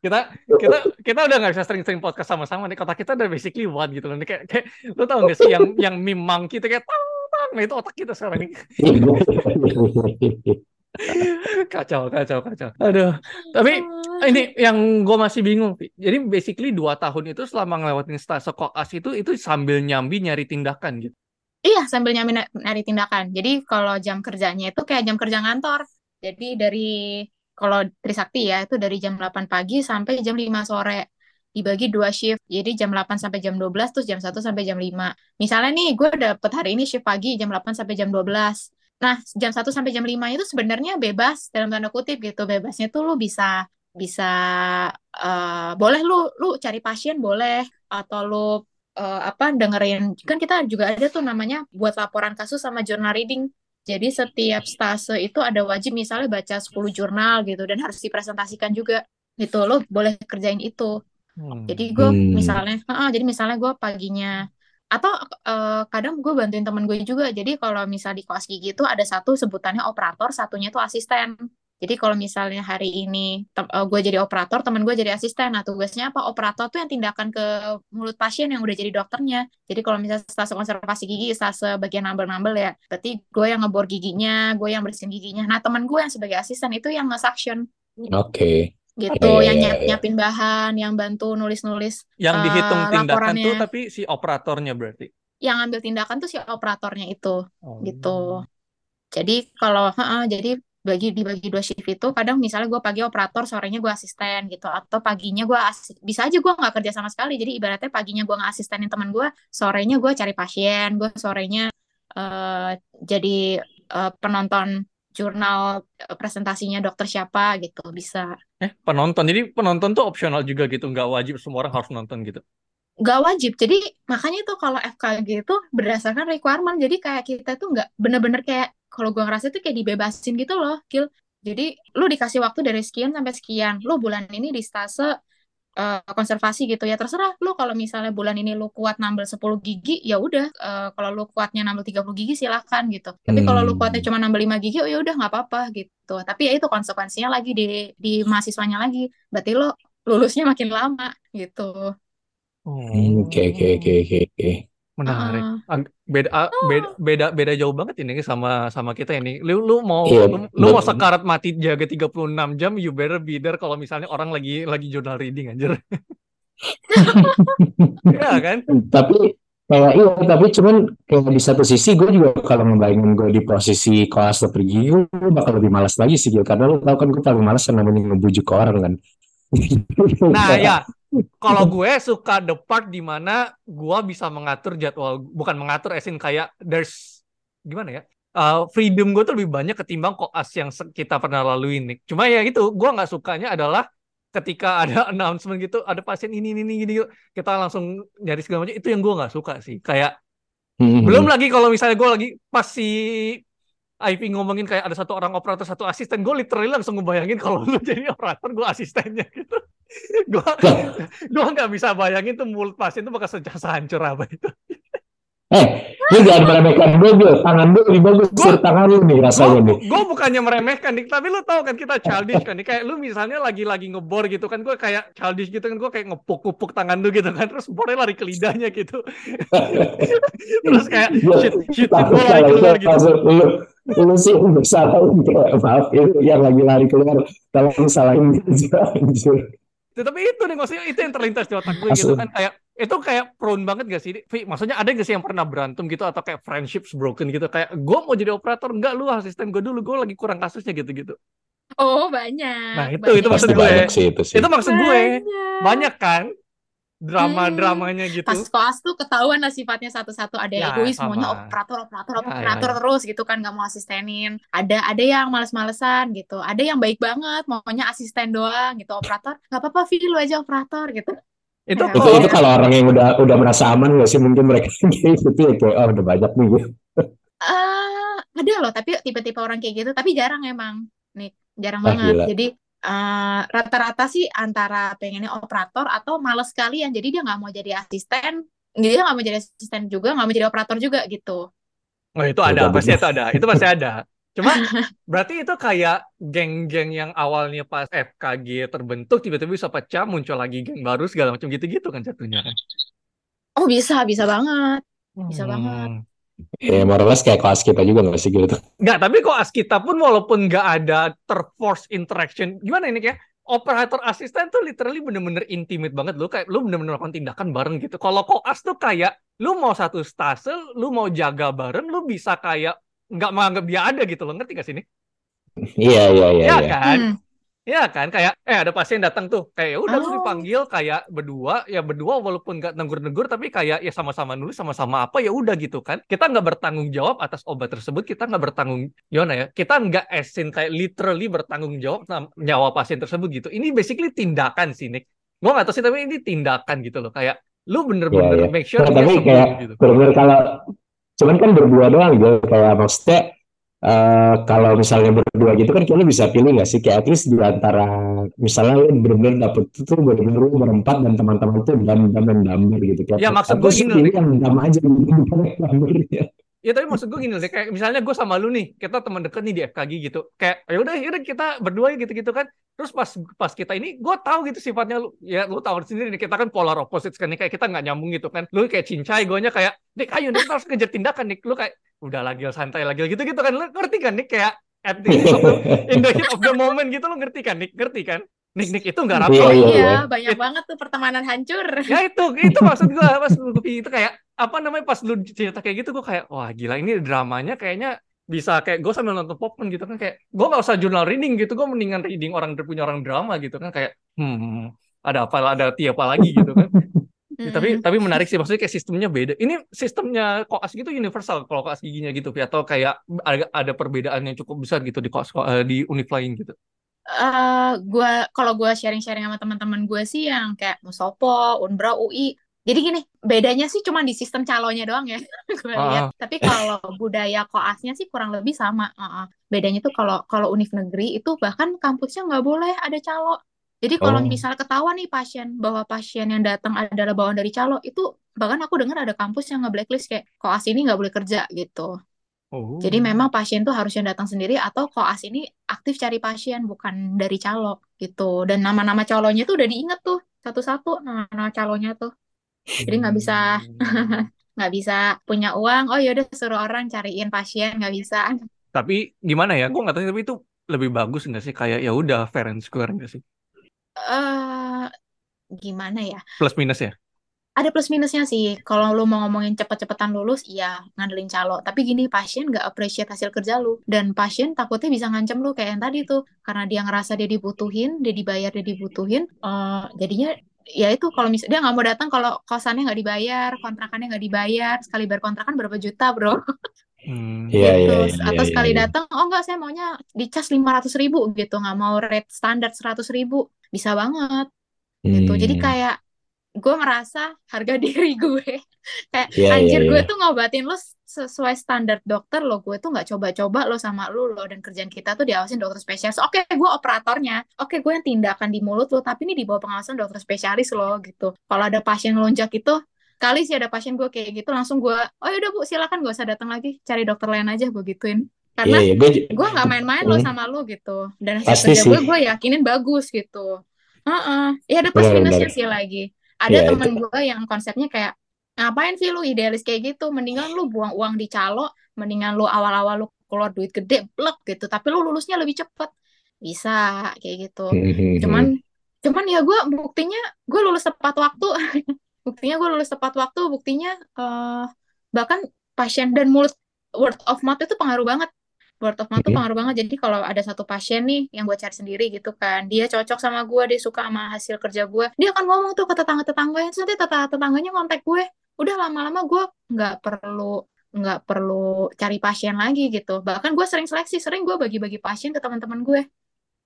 Kita kita kita udah nggak bisa sering-sering podcast sama-sama nih. Kota kita udah basically one gitu loh. Nih kayak, kayak lu tau gak sih yang yang meme monkey itu kayak tang tang. Nah itu otak kita sekarang ini. Kacau, kacau, kacau. Aduh. Tapi ini yang gue masih bingung. Jadi basically dua tahun itu selama ngelewatin stase koas itu itu sambil nyambi nyari tindakan gitu. Iya, sambil nyambi nyari tindakan. Jadi kalau jam kerjanya itu kayak jam kerja kantor. Jadi dari kalau Trisakti ya itu dari jam 8 pagi sampai jam 5 sore. Dibagi dua shift. Jadi jam 8 sampai jam 12 terus jam 1 sampai jam 5. Misalnya nih gue dapet hari ini shift pagi jam 8 sampai jam 12. Nah, jam 1 sampai jam 5 itu sebenarnya bebas dalam tanda kutip gitu. Bebasnya tuh lu bisa bisa eh, boleh lu lu cari pasien boleh atau lu eh, apa dengerin kan kita juga ada tuh namanya buat laporan kasus sama journal reading. Jadi setiap stase itu ada wajib misalnya baca 10 jurnal gitu dan harus dipresentasikan juga gitu. Lo boleh kerjain itu. Hmm. Jadi gue Hmm. misalnya, ah, jadi misalnya gue paginya atau eh, kadang gue bantuin temen gue juga. Jadi kalau misal di koas gigi itu ada satu sebutannya operator, satunya tuh asisten. Jadi kalau misalnya hari ini tem- eh, gue jadi operator, temen gue jadi asisten. Nah tugasnya apa? Operator tuh yang tindakan ke mulut pasien yang udah jadi dokternya. Jadi kalau misalnya stase konservasi gigi, stase bagian nambel-nambel ya, berarti gue yang ngebor giginya, gue yang bersihin giginya. Nah temen gue yang sebagai asisten itu yang nge-suction Oke. gitu, Iya, yang iya, nyiap iya. nyiapin bahan, yang bantu nulis-nulis Yang eh, dihitung tindakan tuh tapi si operatornya berarti. Yang ngambil tindakan tuh si operatornya itu Oh. gitu. Jadi kalau heeh, jadi bagi dibagi dua shift itu kadang misalnya gue pagi operator sorenya gue asisten gitu atau paginya gue bisa aja gue nggak kerja sama sekali jadi ibaratnya paginya gue nggak asistenin teman gue sorenya gue cari pasien gue sorenya eh, jadi eh, penonton jurnal eh, presentasinya dokter siapa gitu bisa Eh, penonton. Jadi penonton tuh opsional juga gitu, nggak wajib semua orang harus nonton gitu. nggak wajib jadi makanya itu kalau FKG itu berdasarkan requirement jadi kayak kita tuh nggak bener-bener kayak kalau gue ngerasa tuh kayak dibebasin gitu loh Gil. Jadi lu dikasih waktu dari sekian sampai sekian. Lu bulan ini di stase eh, konservasi gitu ya. Terserah lu kalau misalnya bulan ini lu kuat nambel 10 gigi ya udah. Eh, kalau lu kuatnya nambel 30 gigi silahkan gitu. Tapi kalau lu kuatnya Hmm. cuma nambel 5 gigi oh ya udah nggak apa-apa gitu. Tapi ya itu konsekuensinya lagi di di mahasiswanya lagi. Berarti lo lulusnya makin lama gitu. Hmm, oke oke oke oke. Menarik. Ag- Beda, ah, beda, beda, beda jauh banget ini sama sama kita ini. Lu, lu mau, Iya, lu, lu mau sekarat mati jaga 36 jam, you better be there kalau misalnya orang lagi lagi journal reading anjir. Iya kan? Tapi kayak iya, tapi cuman kayak di satu sisi gue juga kalau ngebayangin gue di posisi kelas dokter gigi, gue bakal lebih malas lagi sih Gil. Karena lu tau kan gue paling malas yang namanya ngebujuk ke orang kan. Nah ya, kalau gue suka the part di mana gue bisa mengatur jadwal, bukan mengatur, esin kayak there's gimana ya? Uh, freedom gue tuh lebih banyak ketimbang koas yang se- kita pernah lalui nih. Cuma ya gitu, gue nggak sukanya adalah ketika ada announcement gitu, ada pasien ini ini ini gini, kita langsung nyari segala macam. Itu yang gue nggak suka sih. Kayak hmm, belum lagi kalau misalnya gue lagi pas si Ivy ngomongin kayak ada satu orang operator satu asisten, gue literally langsung ngebayangin kalau lu jadi operator, gue asistennya gitu. gue gue nggak bisa bayangin tuh mulut pasien tuh bakal sejasa hancur apa itu. Eh, lu jangan meremehkan gue, Gil. Tangan gue lebih bagus Gua- tangan lu nih rasanya nih. Gue gue bukannya meremehkan nih, tapi lu tahu kan kita childish kan nih. Kayak lu misalnya lagi-lagi ngebor gitu kan, gue kayak childish gitu kan, gue kayak ngepuk-ngepuk tangan lu gitu kan, terus bornya lari ke lidahnya gitu. terus kayak Gua- shit shit, shit gue lari keluar itu gitu. lu, lu sih salah maaf itu yang lagi lari keluar. Kalau salahin dia anjir. Ya, tapi itu nih maksudnya itu yang terlintas di otak gue gitu kan kayak itu kayak prone banget gak sih? Vi, maksudnya ada gak sih yang pernah berantem gitu atau kayak friendships broken gitu kayak gue mau jadi operator enggak lu asisten gue dulu gue lagi kurang kasusnya gitu-gitu. oh banyak Nah, itu- banyak. itu maksud Pasti gue. sih itu sih. Itu maksud gue Banyak. banyak kan drama-dramanya gitu. pas koas tuh ketahuan lah sifatnya satu-satu. Ada yang Ya, egois sama. maunya operator operator Ya, ya, operator ya. terus gitu kan nggak mau asistenin. Ada ada yang males-malesan gitu. Ada yang baik banget maunya asisten doang gitu. Operator nggak apa-apa Vi lu aja operator gitu. Itu Ya. itu kalau itu kalau orang yang udah udah merasa aman gak sih? Mungkin mereka gitu ya kayak oh udah banyak nih. Eh ada loh tapi tipe-tipe orang kayak gitu. Tapi jarang emang nih jarang Ah, banget. gila. jadi eh, rata-rata sih antara pengennya operator atau males sekalian. Jadi dia nggak mau jadi asisten jadi dia nggak mau jadi asisten juga nggak mau jadi operator juga gitu. Oh itu ada, Udah pasti itu ada, itu pasti ada. Cuma berarti itu kayak geng-geng yang awalnya pas FKG terbentuk tiba-tiba bisa pecah muncul lagi geng baru segala macam gitu-gitu kan jatuhnya kan. oh bisa. Bisa banget. Bisa banget. Ya morales kayak kelas kita juga gak sih gitu. Nggak, tapi kok as kita pun walaupun nggak ada terforce interaction, gimana ini kayak operator asisten tuh literally bener-bener intimate banget lu kayak lu bener-bener melakukan tindakan bareng gitu. Kalau koas tuh kayak lu mau satu stase, lu mau jaga bareng, lu bisa kayak nggak menganggap dia ada gitu loh, ngerti gak sih ini? Iya iya iya. Iya iya. kan? Hmm. Iya kan? Kayak eh ada pasien datang tuh, kayak ya udah Oh. dipanggil kayak berdua, ya berdua walaupun nggak negur-negur tapi kayak ya sama-sama nulis sama-sama apa ya udah gitu kan. Kita nggak bertanggung jawab atas obat tersebut, kita nggak bertanggung gimana ya? Kita nggak esin kayak literally bertanggung jawab sama nyawa pasien tersebut gitu. Ini basically tindakan sih, Nick. Gua nggak tahu sih tapi ini tindakan gitu loh. Kayak lu bener-bener Iya, iya. make sure Nah, dia tapi sembuh kayak gitu. bener-bener kalau cuman kan berdua doang gitu kayak maksudnya eh, kalau misalnya berdua gitu kan kita bisa pilih nggak sih kayak at least di antara misalnya lu bener-bener dapet itu tuh bener-bener berempat dan teman-teman tuh dam dam dan gitu kayak Ya, maksud gue gini, pilih yang dam aja gitu yang dambernya Ya tapi maksud gue gini loh, kayak misalnya gue sama lu nih, kita teman deket nih di FKG gitu, kayak ya udah, ya udah kita berdua gitu-gitu kan. Terus pas pas kita ini, gue tahu gitu sifatnya lu, ya lu tahu sendiri nih kita kan polar opposite kan nih, kayak kita nggak nyambung gitu kan. Lu kayak cincai, gue kayak, Nik ayo nih harus ngejar tindakan nih. Lu kayak udah lagi santai lagi gitu gitu kan, lu ngerti kan nih kayak at the of the, in the heat of the moment gitu lu ngerti kan, Nik ngerti kan? Nik Nik itu nggak rapi. Iya, oh iya, iya iya. banyak It- banget tuh pertemanan hancur Ya itu, itu maksud gue pas lu itu kayak apa namanya pas lu cerita kayak gitu gue kayak wah gila ini dramanya kayaknya bisa kayak gue sambil nonton popcorn gitu kan kayak gue nggak usah jurnal reading gitu gue mendingan reading orang punya orang drama gitu kan kayak hmm ada apa ada tiap apa lagi gitu kan. Ya, tapi tapi menarik sih maksudnya kayak sistemnya beda. Ini sistemnya koas gitu universal kalau koas giginya gitu atau kayak ada ada perbedaan yang cukup besar gitu di koas eh, di univ lain gitu? Eh gua kalau gua sharing-sharing sama teman-teman gue sih yang kayak Musopo, Unbra, UI. Jadi gini, bedanya sih cuma di sistem calonnya doang ya, gue Ah, lihat. Tapi kalau budaya koasnya sih kurang lebih sama. Heeh. Bedanya tuh kalau kalau univ negeri itu bahkan kampusnya nggak boleh ada calo. Jadi kalau Oh, misalnya ketahuan nih pasien bahwa pasien yang datang adalah bawaan dari calo, itu bahkan aku dengar ada kampus yang nge-blacklist kayak koas ini nggak boleh kerja gitu. Jadi Oh. memang pasien tuh harusnya datang sendiri atau koas ini aktif cari pasien bukan dari calo gitu. Dan nama-nama calonnya tuh udah diinget tuh satu-satu nama-nama calonnya tuh. Jadi nggak bisa Hmm. nggak bisa punya uang. Oh yaudah suruh orang cariin pasien nggak bisa. Tapi gimana ya? Gue nggak tahu tapi itu lebih bagus nggak sih? Kayak ya udah fair and square nggak sih? Eh gimana ya? Plus minus ya? Ada plus minusnya sih. Kalau lu mau ngomongin cepet-cepetan lulus, iya ngandelin calo. Tapi gini, pasien nggak appreciate hasil kerja lu. Dan pasien takutnya bisa ngancem lu kayak yang tadi tuh. Karena dia ngerasa dia dibutuhin, dia dibayar, dia dibutuhin. eh, jadinya ya itu kalau misalnya dia nggak mau datang kalau kosannya nggak dibayar, kontrakannya nggak dibayar. Sekali bayar kontrakan berapa juta, bro? Hmm. iya gitu. iya iya iya Atau iya. sekali iya. datang, oh enggak saya maunya dicas 500 ribu gitu. Nggak mau rate standar 100 ribu. Bisa banget gitu. Jadi Hmm, kayak gue merasa harga diri gue. Kayak iya iya anjir gue iya. tuh ngobatin lo sesuai standar dokter lo. Gue tuh nggak coba-coba lo sama lo lo dan kerjaan kita tuh diawasin dokter spesialis. Oke gue operatornya. Oke gue yang tindakan di mulut lo tapi ini di bawah pengawasan dokter spesialis lo gitu. Kalau ada pasien lonjak itu kali sih ada pasien gue kayak gitu langsung gue oh yaudah bu silakan gak usah datang lagi. Cari dokter lain aja gue gituin. Karena iya gue gue nggak main-main lo Hmm, sama lo gitu. Dan hasil kerja gue gue yakinin bagus gitu. Heeh. Iya ada plus Benar benar. minusnya sih lagi ada itu. temen gue yang konsepnya kayak ngapain sih lu idealis kayak gitu? Mendingan lu buang uang di calo mendingan lu awal-awal lu keluar duit gede blek gitu. Tapi lu lulusnya lebih cepet. Bisa kayak gitu. Cuman cuman ya gue buktinya gue lulus tepat waktu. Buktinya gue lulus tepat waktu buktinya eh, bahkan pasien dan mulut word of mouth itu pengaruh banget word of mouth itu Hmm, pengaruh banget. Jadi kalau ada satu pasien nih yang gue cari sendiri gitu kan dia cocok sama gue dia suka sama hasil kerja gue dia akan ngomong tuh ke tetangga tetangganya terus nanti tetangga tetangganya kontak gue. Udah lama-lama gue nggak perlu nggak perlu cari pasien lagi gitu. Bahkan gue sering seleksi sering gue bagi-bagi pasien ke teman-teman gue.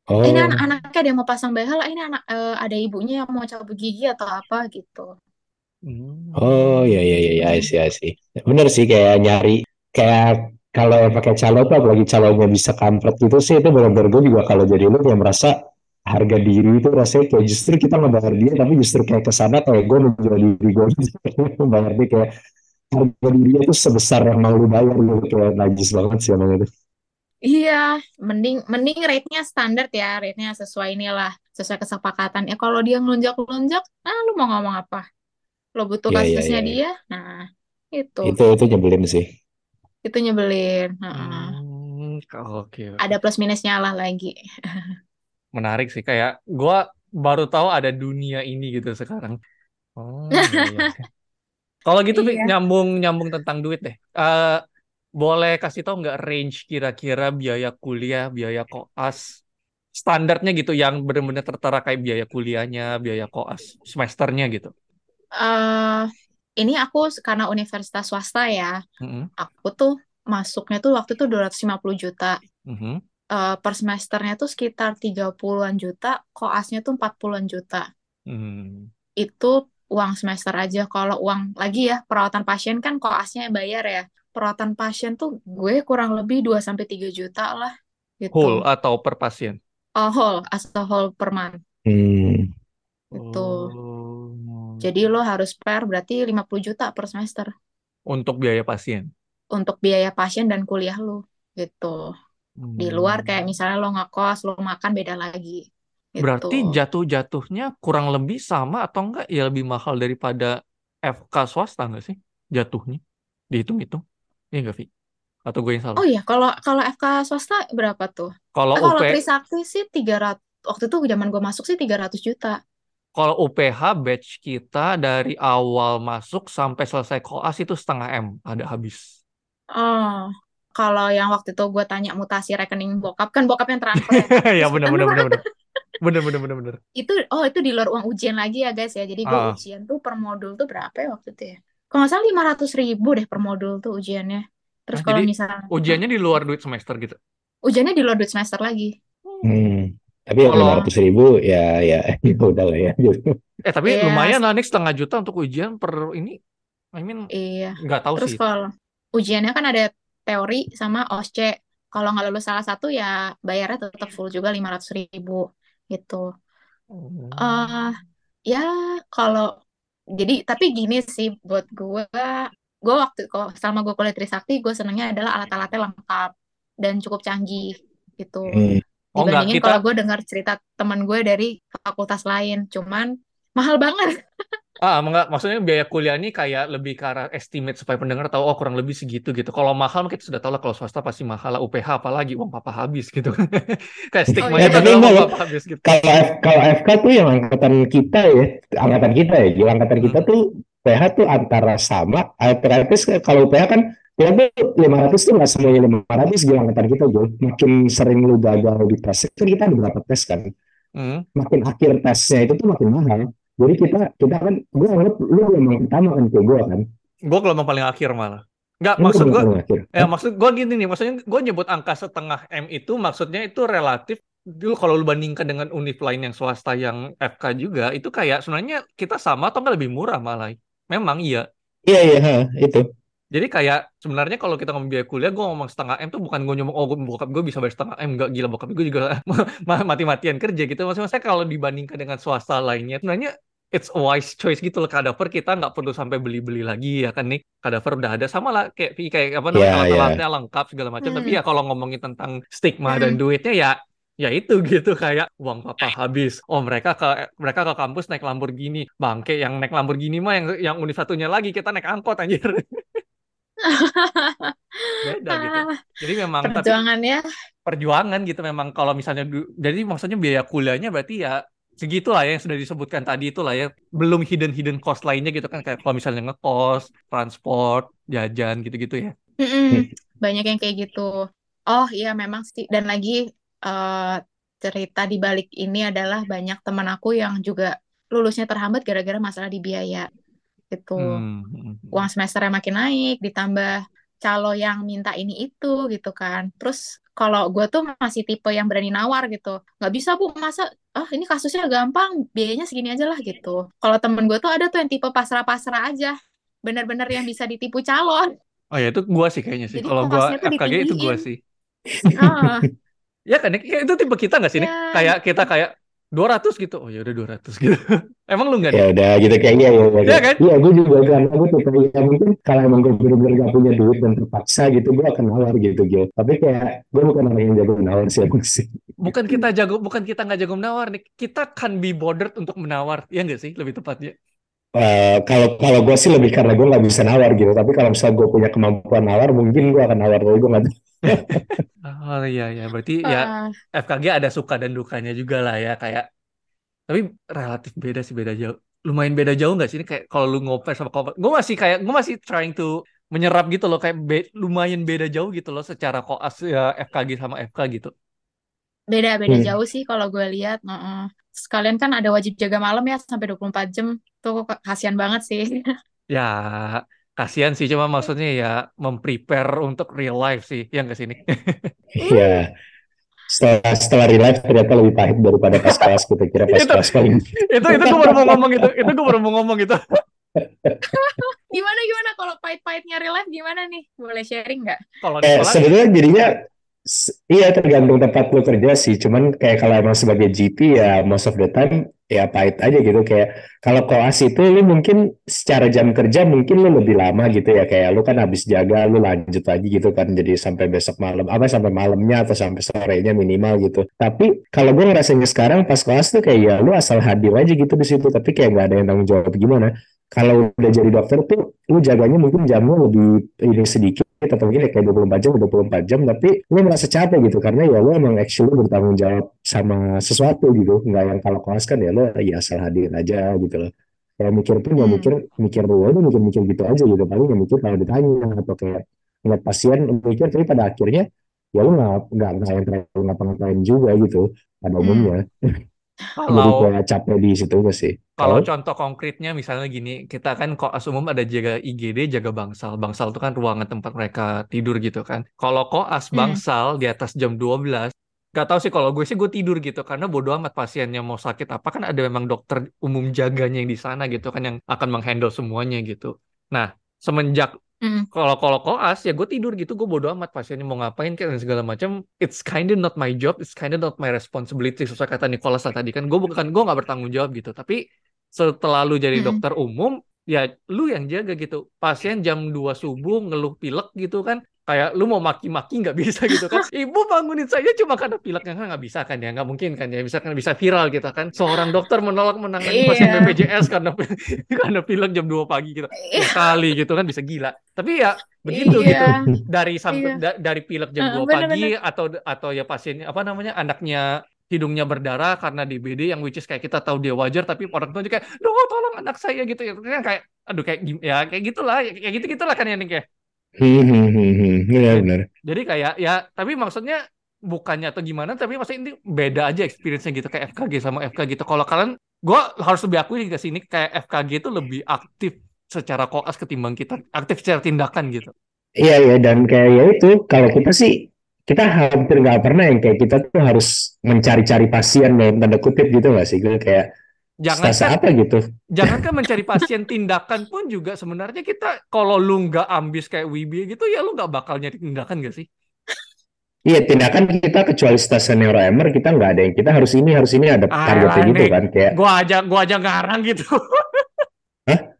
Oh, ini anak-anaknya ada yang mau pasang behel ini anak eh, ada ibunya yang mau cabut gigi atau apa gitu. Hmm. oh iya iya iya iya, I see I see. Bener sih kayak nyari kayak kalau yang pakai calo tuh apalagi calonnya bisa kampret gitu sih itu benar-benar gue juga kalau jadi lu kayak merasa harga diri itu rasanya kayak justru kita ngebayar dia tapi justru kayak ke sana kayak gue menjual diri gue gitu. bayar dia kayak harga dirinya itu sebesar yang mau lu bayar gitu kayak najis banget sih emang itu. Iya, mending mending rate-nya standar ya, rate-nya sesuai inilah, sesuai kesepakatan. Ya kalau dia ngelunjak-lunjak, ah lu mau ngomong apa? Lo butuh iya iya. kasusnya iya. dia, nah itu, Itu itu nyebelin sih. Itu nyebelin. Heeh. Hmm, oke oke. Ada plus minusnya lah lagi. Menarik sih kayak gua baru tahu ada dunia ini gitu sekarang. Oh iya iya. Kalau gitu Iya. nyambung nyambung tentang duit deh. Eh boleh kasih tahu nggak range kira-kira biaya kuliah, biaya koas standarnya gitu yang benar-benar tertera kayak biaya kuliahnya, biaya koas semesternya gitu. eh ini aku karena universitas swasta ya, Mhm, aku tuh masuknya tuh waktu itu 250 juta. mhm. Eh, per semesternya tuh sekitar 30-an juta, koasnya tuh 40-an juta. Hmm. itu uang semester aja. Kalau uang lagi ya, perawatan pasien kan koasnya yang bayar ya. Perawatan pasien tuh gue kurang lebih 2 sampai 3 juta lah Whole gitu. atau per pasien? Oh, whole, as a whole per month Hmm. gitu. Oh. Jadi lo harus per berarti 50 juta per semester Untuk biaya pasien. untuk biaya pasien dan kuliah lo gitu. Di luar kayak Hmm. misalnya lo ngekos, lo makan beda lagi Berarti gitu. jatuh-jatuhnya kurang lebih sama atau enggak ya lebih mahal daripada FK swasta enggak sih? Jatuhnya. Dihitung-hitung. Iya enggak, Vi? Atau gue yang Oh salah? iya, kalau kalau FK swasta berapa tuh? Kalau Eh, kalau UP, Trisakti sih 300 waktu itu zaman gue masuk sih 300 juta. Kalau UPH batch kita dari awal masuk sampai selesai koas itu setengah M ada habis. Oh, kalau yang waktu itu gue tanya mutasi rekening bokap, kan bokap yang transfer ya. ya bener bener bener bener. Bener bener bener bener. itu, oh itu di luar uang ujian lagi ya guys ya. Jadi gue Ah, ujian tuh per modul tuh berapa ya waktu itu ya? Kalau nggak salah 500 ribu deh per modul tuh ujiannya. Terus nah, kalau misalnya, ujiannya di luar duit semester gitu. ujiannya di luar duit semester lagi. Hmm. Tapi yang lima Kalau ratus ribu ya ya ya udah lah ya. gitu. eh tapi Iya, lumayan lah nih setengah juta untuk ujian per ini. I mean iya. nggak tahu Terus sih. kalau ujiannya kan ada teori sama OSCE. Kalau nggak lulus salah satu ya bayarnya tetap full juga 500 ribu gitu. Hmm. eh ya kalau jadi tapi gini sih buat gue gue waktu kok selama gue kuliah Trisakti gue senengnya adalah alat-alatnya lengkap dan cukup canggih gitu Hmm. Oh enggak, dibandingin kita kalau gue dengar cerita teman gue dari fakultas lain. Cuman mahal banget. Ah enggak, maksudnya biaya kuliah ini kayak lebih ke arah estimate supaya pendengar tahu oh kurang lebih segitu gitu. Kalau mahal kita sudah tahu lah kalau swasta pasti mahal lah. UPH apalagi uang papa habis gitu. Kayak oh stigmanya iya tapi enggak uang papa habis gitu. Kalau F, kalau FK tuh yang angkatan kita ya, angkatan kita ya, angkatan kita Hmm. tuh PH tuh antara sama, alternatif kalau PH kan ya tuh 500 tuh nggak semuanya 500 gila angkatan kita Jo. Makin sering lu gagal di tes, kan kita ada berapa tes kan, Hmm. makin akhir tesnya itu tuh makin mahal. Jadi kita kita kan, gue anggap lu memang pertama kan ke gue kan, Gue gelombang paling akhir malah. Enggak, maksud gue. Ya maksud gue gini nih, maksudnya gue nyebut angka setengah M itu maksudnya itu relatif dulu kalau lu bandingkan dengan univ lain yang swasta yang FK juga itu kayak sebenarnya kita sama atau nggak lebih murah malah. Memang iya. Iya iya itu. Jadi kayak sebenarnya kalau kita ngomong biaya kuliah, gue ngomong setengah M tuh bukan gue ngomong oh gua- bokap gue bisa bayar setengah M, nggak gila bokap gue juga ma- mati-matian kerja gitu. Maksudnya saya kalau dibandingkan dengan swasta lainnya, sebenarnya it's a wise choice gitu loh. Kadaver kita nggak perlu sampai beli-beli lagi ya kan nih? Kadaver udah ada. Sama lah kayak kayak apa namanya Iya iya. alat-alatnya lengkap segala macam. Tapi hmm. ya kalau ngomongin tentang stigma dan hmm. duitnya ya ya itu gitu. Kayak uang papa habis. Oh mereka ke mereka ke kampus naik Lamborghini. Bangke yang naik Lamborghini mah yang yang univ satunya lagi kita naik angkot anjir beda gitu. Ah, jadi memang tapi perjuangannya perjuangan gitu memang kalau misalnya jadi maksudnya biaya kuliahnya berarti ya segitu lah ya yang sudah disebutkan tadi itu lah ya. Belum hidden hidden cost lainnya gitu kan kayak kalau misalnya ngekos transport jajan gitu-gitu ya. Mm-mm. banyak yang kayak gitu. Oh iya memang sih. Dan lagi eh, cerita di balik ini adalah banyak teman aku yang juga lulusnya terhambat gara-gara masalah di biaya gitu hmm. hmm, hmm. uang semesternya makin naik, ditambah calo yang minta ini itu gitu kan. Terus kalau gue tuh masih tipe yang berani nawar gitu. Nggak bisa bu, masa, ah ini kasusnya gampang, biayanya segini aja lah gitu. Kalau temen gue tuh ada tuh yang tipe pasrah-pasrah aja. Bener-bener yang bisa ditipu calon. oh ya itu gua sih kayaknya sih kalau tuh FKG itu ditinggiin. sih Ah, ya kan itu tipe kita nggak sih nih ya. kayak kita kayak 200 gitu oh ya udah 200 gitu emang lu nggak nih Ya udah gitu kayak iya iya ya iya. kan Iya gue juga kan aku tuh kayak mungkin kalau emang gue bener-bener gak punya duit dan terpaksa gitu gue akan nawar gitu gitu. Tapi kayak gue bukan orang yang jago nawar sih aku sih. bukan kita jago bukan kita nggak jago menawar nih kita can be bothered untuk menawar ya nggak sih lebih tepatnya Eh, kalau kalau gue sih lebih karena gue nggak bisa nawar gitu. Tapi kalau misalnya gue punya kemampuan nawar mungkin gue akan nawar tapi gue nggak. Oh iya ya, berarti ya FKG ada suka dan dukanya juga lah ya kayak. Tapi relatif beda sih beda jauh. Lumayan beda jauh nggak sih ini kayak kalau lu ngopers sama kopas. Gue masih kayak gue masih trying to menyerap gitu loh kayak be- lumayan beda jauh gitu loh secara koas ya FKG sama FK gitu. Beda-beda Hmm. jauh sih kalau gue lihat. Heeh. Sekalian kan ada wajib jaga malam ya sampai 24 jam. Tuh kasihan banget sih. Ya kasihan sih cuma maksudnya ya memprepare untuk real life sih yang ke sini. Iya. Setelah setelah real life ternyata lebih pahit daripada pas kelas kita kira pas itu kelas paling. itu itu gue baru mau ngomong itu. Itu gue baru mau ngomong itu. Gimana gimana kalau pahit-pahitnya real life gimana nih? Boleh sharing nggak? Kalau Eh, sebenarnya jadinya iya tergantung tempat lu kerja sih. Cuman kayak kalau emang sebagai GP ya most of the time ya pahit aja gitu. Kayak kalau koas itu lu mungkin secara jam kerja mungkin lu lebih lama gitu ya. Kayak lu kan habis jaga lu lanjut lagi gitu kan. Jadi sampai besok malam apa sampai malamnya atau sampai sorenya minimal gitu. Tapi kalau gue ngerasanya sekarang pas koas tuh kayak ya lu asal hadir aja gitu di situ. Tapi kayak nggak ada yang tanggung jawab gimana. Kalau udah jadi dokter tuh lu jaganya mungkin jamnya lebih ini sedikit mungkin ya kayak 24 jam 24 jam tapi lu merasa capek gitu karena ya lu emang actually bertanggung jawab sama sesuatu gitu nggak yang kalau kelas kan ya lu ya asal hadir aja gitu loh kayak mikir pun nggak Hmm. mikir mikir lu udah mikir-mikir gitu aja gitu paling nggak mikir kalau ditanya atau kayak ngeliat pasien mikir tapi pada akhirnya ya lu nggak nggak nggak yang terlalu ngapa-ngapain juga gitu pada Hmm. umumnya jadi kalau kayak capek di situ gak sih Kalau kalau contoh konkretnya misalnya gini, kita kan koas umum ada jaga IGD, jaga bangsal. Bangsal itu kan ruangan tempat mereka tidur gitu kan. Kalau koas Hmm. bangsal di atas jam 12, gak tahu sih kalau gue sih gue tidur gitu karena bodo amat pasiennya mau sakit apa kan ada memang dokter umum jaganya yang di sana gitu kan yang akan menghandle semuanya gitu. Nah, semenjak Mm. Kalau kalau koas ya gue tidur gitu, gue bodo amat pasiennya mau ngapain kayak dan segala macam. It's kinda not my job, it's kinda not my responsibility. Sesuai kata Nicholas lah tadi kan, gue bukan gue nggak bertanggung jawab gitu. Tapi setelah lu jadi Mm. dokter umum, ya lu yang jaga gitu. Pasien jam 2 subuh ngeluh pilek gitu kan, kayak lu mau maki-maki nggak bisa gitu kan. Ibu bangunin saya cuma karena pileknya kan nggak bisa kan ya, nggak mungkin kan ya. Bisa kan bisa viral gitu kan. Seorang dokter menolak menangani pasien Iya. BPJS karena karena pilek jam 2 pagi gitu Iya. kali gitu kan bisa gila. Tapi ya begitu Iya. gitu. Dari sampai Iya. da- dari pilek jam Heeh, 2 bener, pagi atau atau ya pasiennya apa namanya anaknya hidungnya berdarah karena DBD yang which is kayak kita tahu dia wajar tapi orang tua juga kayak, "Duh, tolong anak saya" gitu ya. Kayak aduh kayak ya kayak gitulah, ya, kayak gitu-gitulah kan ya Nick ya. Hmm, hmm, hmm, hmm. Iya benar. Jadi kayak ya tapi maksudnya bukannya atau gimana tapi maksudnya ini beda aja experience-nya gitu kayak FKG sama FK gitu. Kalau kalian gua harus lebih akui ke sini kayak FKG itu lebih aktif secara koas ketimbang kita aktif secara tindakan gitu. Iya iya dan kayak ya itu kalau kita sih kita hampir nggak pernah yang kayak kita tuh harus mencari-cari pasien dalam tanda kutip gitu nggak sih? Gue kayak Jangan stase kan apa gitu? jangankan mencari pasien tindakan pun juga sebenarnya kita kalau lu nggak ambis kayak Wibi gitu ya lu nggak bakal nyari tindakan gak sih? Iya tindakan kita kecuali stase neuroemer kita nggak ada yang kita harus ini harus ini ada targetnya Alah gitu kan kayak gua aja gua aja ngarang gitu.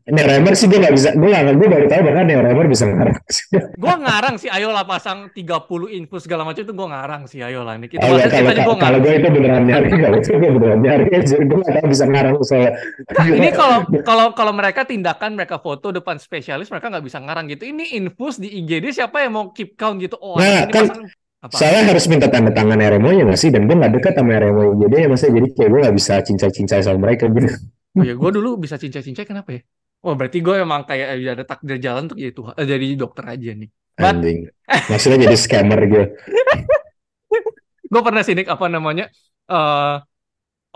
neuroemer sih gue nggak bisa gue nggak gue baru tahu bahkan neuroemer bisa ngarang. Gua ngarang sih, ayolah pasang 30 infus segala macam itu gua ngarang sih, ayolah Oh ya bahas kalau gua kalau gue itu beneran nyari kalau itu gue beneran nyari aja gue nggak tahu bisa ngarang soalnya. Nah, ini kalau kalau kalau mereka tindakan mereka foto depan spesialis mereka nggak bisa ngarang gitu. Ini infus di IGD siapa yang mau keep count gitu? Oh, Nah, ini kan pasang apa? Saya harus minta tanda tangan RMO nya nggak sih? Dan gue nggak dekat sama RMO jadi ya masa jadi kayak gue nggak bisa cincai-cincai sama mereka gitu. Oh ya, gue dulu bisa cincai-cincai kenapa ya? Oh berarti gue emang kayak ada takdir jalan untuk jadi Tuhan, eh, jadi dokter aja nih. But Anjing. Maksudnya jadi scammer gitu. gue pernah sih Nick, apa namanya eh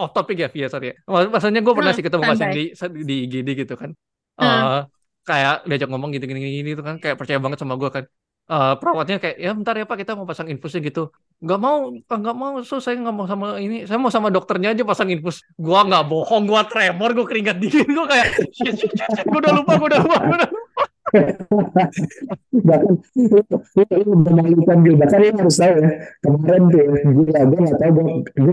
off topic ya via sorry ya. Mak- Maksudnya gue pernah Hmm, sih ketemu pasien di di IGD gitu kan. Hmm. eh kayak diajak ngomong gitu gini gini itu kan kayak percaya banget sama gue kan. Eh perawatnya kayak ya bentar ya Pak kita mau pasang infusnya gitu. Nggak mau, nggak mau. So saya nggak mau sama ini. Saya mau sama dokternya aja pasang infus. Gua nggak bohong, gua tremor, gua keringat dingin, gua kayak. Gua udah lupa, gua udah lupa, gua udah lupa. bahkan lu memalukan gitu bahkan ini harus tahu ya kemarin tuh gila gue nggak tahu gue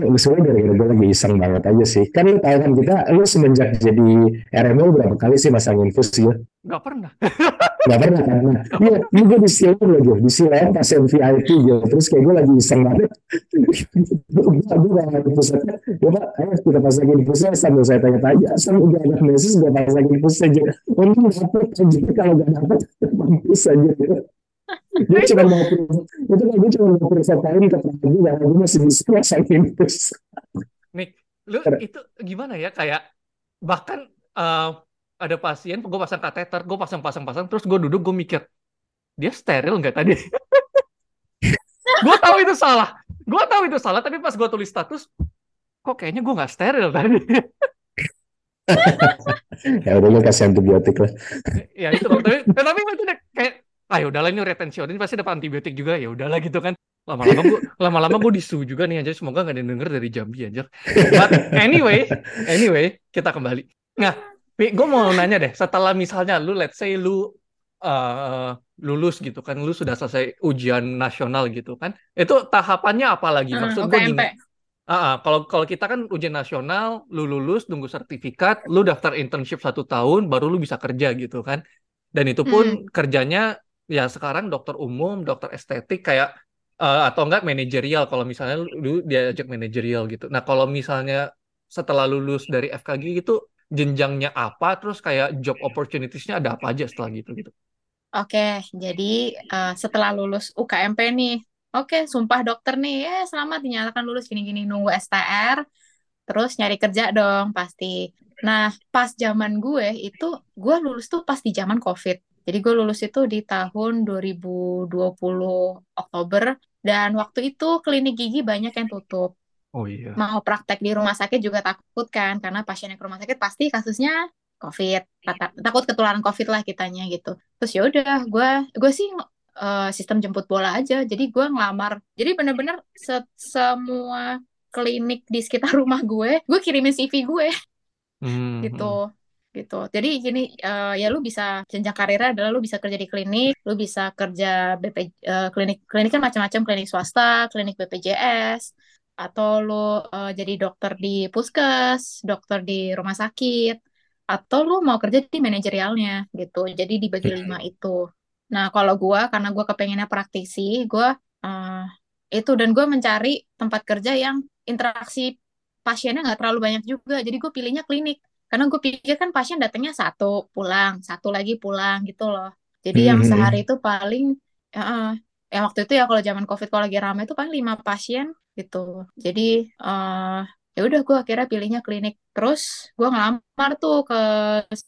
gue sebenarnya gara-gara gue lagi iseng banget aja sih kan lu tahu kan kita lu semenjak jadi RMO berapa kali sih masang infus gitu Nggak pernah. Gak pernah kan? Nah, iya, ini gue di silang lagi, di silang pasien VIP gitu. Terus kayak gue lagi iseng banget. gue gue gak ngerti pusatnya. Ya pak, ayo kita pasangin pusatnya sambil saya tanya-tanya. Sambil gak ada mesis, gue pasangin pusatnya aja. Untung dapet aja, kalau gak dapet, mampus aja. Dia cuma mau itu kan gue cuma mau persetain ke prabu bahwa gue masih bisa pasangin pus. Nih, lu itu gimana ya kayak bahkan eh, ada pasien, gue pasang kateter, gue pasang pasang pasang, terus gue duduk, gue mikir dia steril nggak tadi? gue tahu itu salah, gue tahu itu salah, tapi pas gue tulis status, kok kayaknya gue nggak steril tadi. Ya udah lu kasih antibiotik lah. ya itu tapi ya, tapi itu deh kayak ah ya udahlah ini retention ini pasti dapat antibiotik juga ya udahlah gitu kan lama-lama gue lama-lama gue disu juga nih aja semoga nggak ada yang denger dari Jambi aja but anyway anyway kita kembali nah gue mau nanya deh setelah misalnya lu let's say lu uh, lulus gitu kan lu sudah selesai ujian nasional gitu kan itu tahapannya apa lagi Hmm, maksud gue gini ah, kalau kalau kita kan ujian nasional, lu lulus, tunggu sertifikat, lu daftar internship satu tahun, baru lu bisa kerja gitu kan. Dan itu pun kerjanya ya sekarang dokter umum, dokter estetik kayak eh, atau enggak manajerial kalau misalnya lu, lu diajak manajerial gitu. Nah kalau misalnya setelah lulus dari FKG gitu jenjangnya apa, terus kayak job opportunities-nya ada apa aja setelah gitu gitu. Oke, jadi eh, setelah lulus UKMP nih, oke, sumpah dokter nih, ya selamat dinyatakan lulus gini-gini nunggu STR, terus nyari kerja dong pasti. Nah, pas zaman gue itu, gue lulus tuh pas di zaman COVID. Jadi gue lulus itu di tahun 2020 Oktober, dan waktu itu klinik gigi banyak yang tutup. Oh iya. Mau praktek di rumah sakit juga takut kan, karena pasien yang ke rumah sakit pasti kasusnya COVID, Tak- takut ketularan COVID lah kitanya gitu. Terus ya udah, gue gue sih eh, sistem jemput bola aja. Jadi gue ngelamar. Jadi bener-bener se- semua klinik di sekitar rumah gue, gue kirimin CV gue Hmm, hmm. gitu. gitu. Jadi gini uh, ya lu bisa jenjang karirnya adalah lu bisa kerja di klinik, lu bisa kerja BP uh, eh, klinik klinik kan macam-macam klinik swasta, klinik BPJS atau lu uh, jadi dokter di puskes, dokter di rumah sakit atau lu mau kerja di manajerialnya gitu. Jadi dibagi lima itu. Nah, kalau gua karena gua kepengennya praktisi, gua uh, itu dan gue mencari tempat kerja yang interaksi pasiennya nggak terlalu banyak juga. Jadi gue pilihnya klinik karena gue pikir kan pasien datangnya satu pulang satu lagi pulang gitu loh jadi yang mm-hmm. sehari itu paling uh, yang waktu itu ya kalau zaman covid kalau lagi ramai itu paling lima pasien gitu. Jadi uh, ya udah gue akhirnya pilihnya klinik. Terus gue ngelamar tuh ke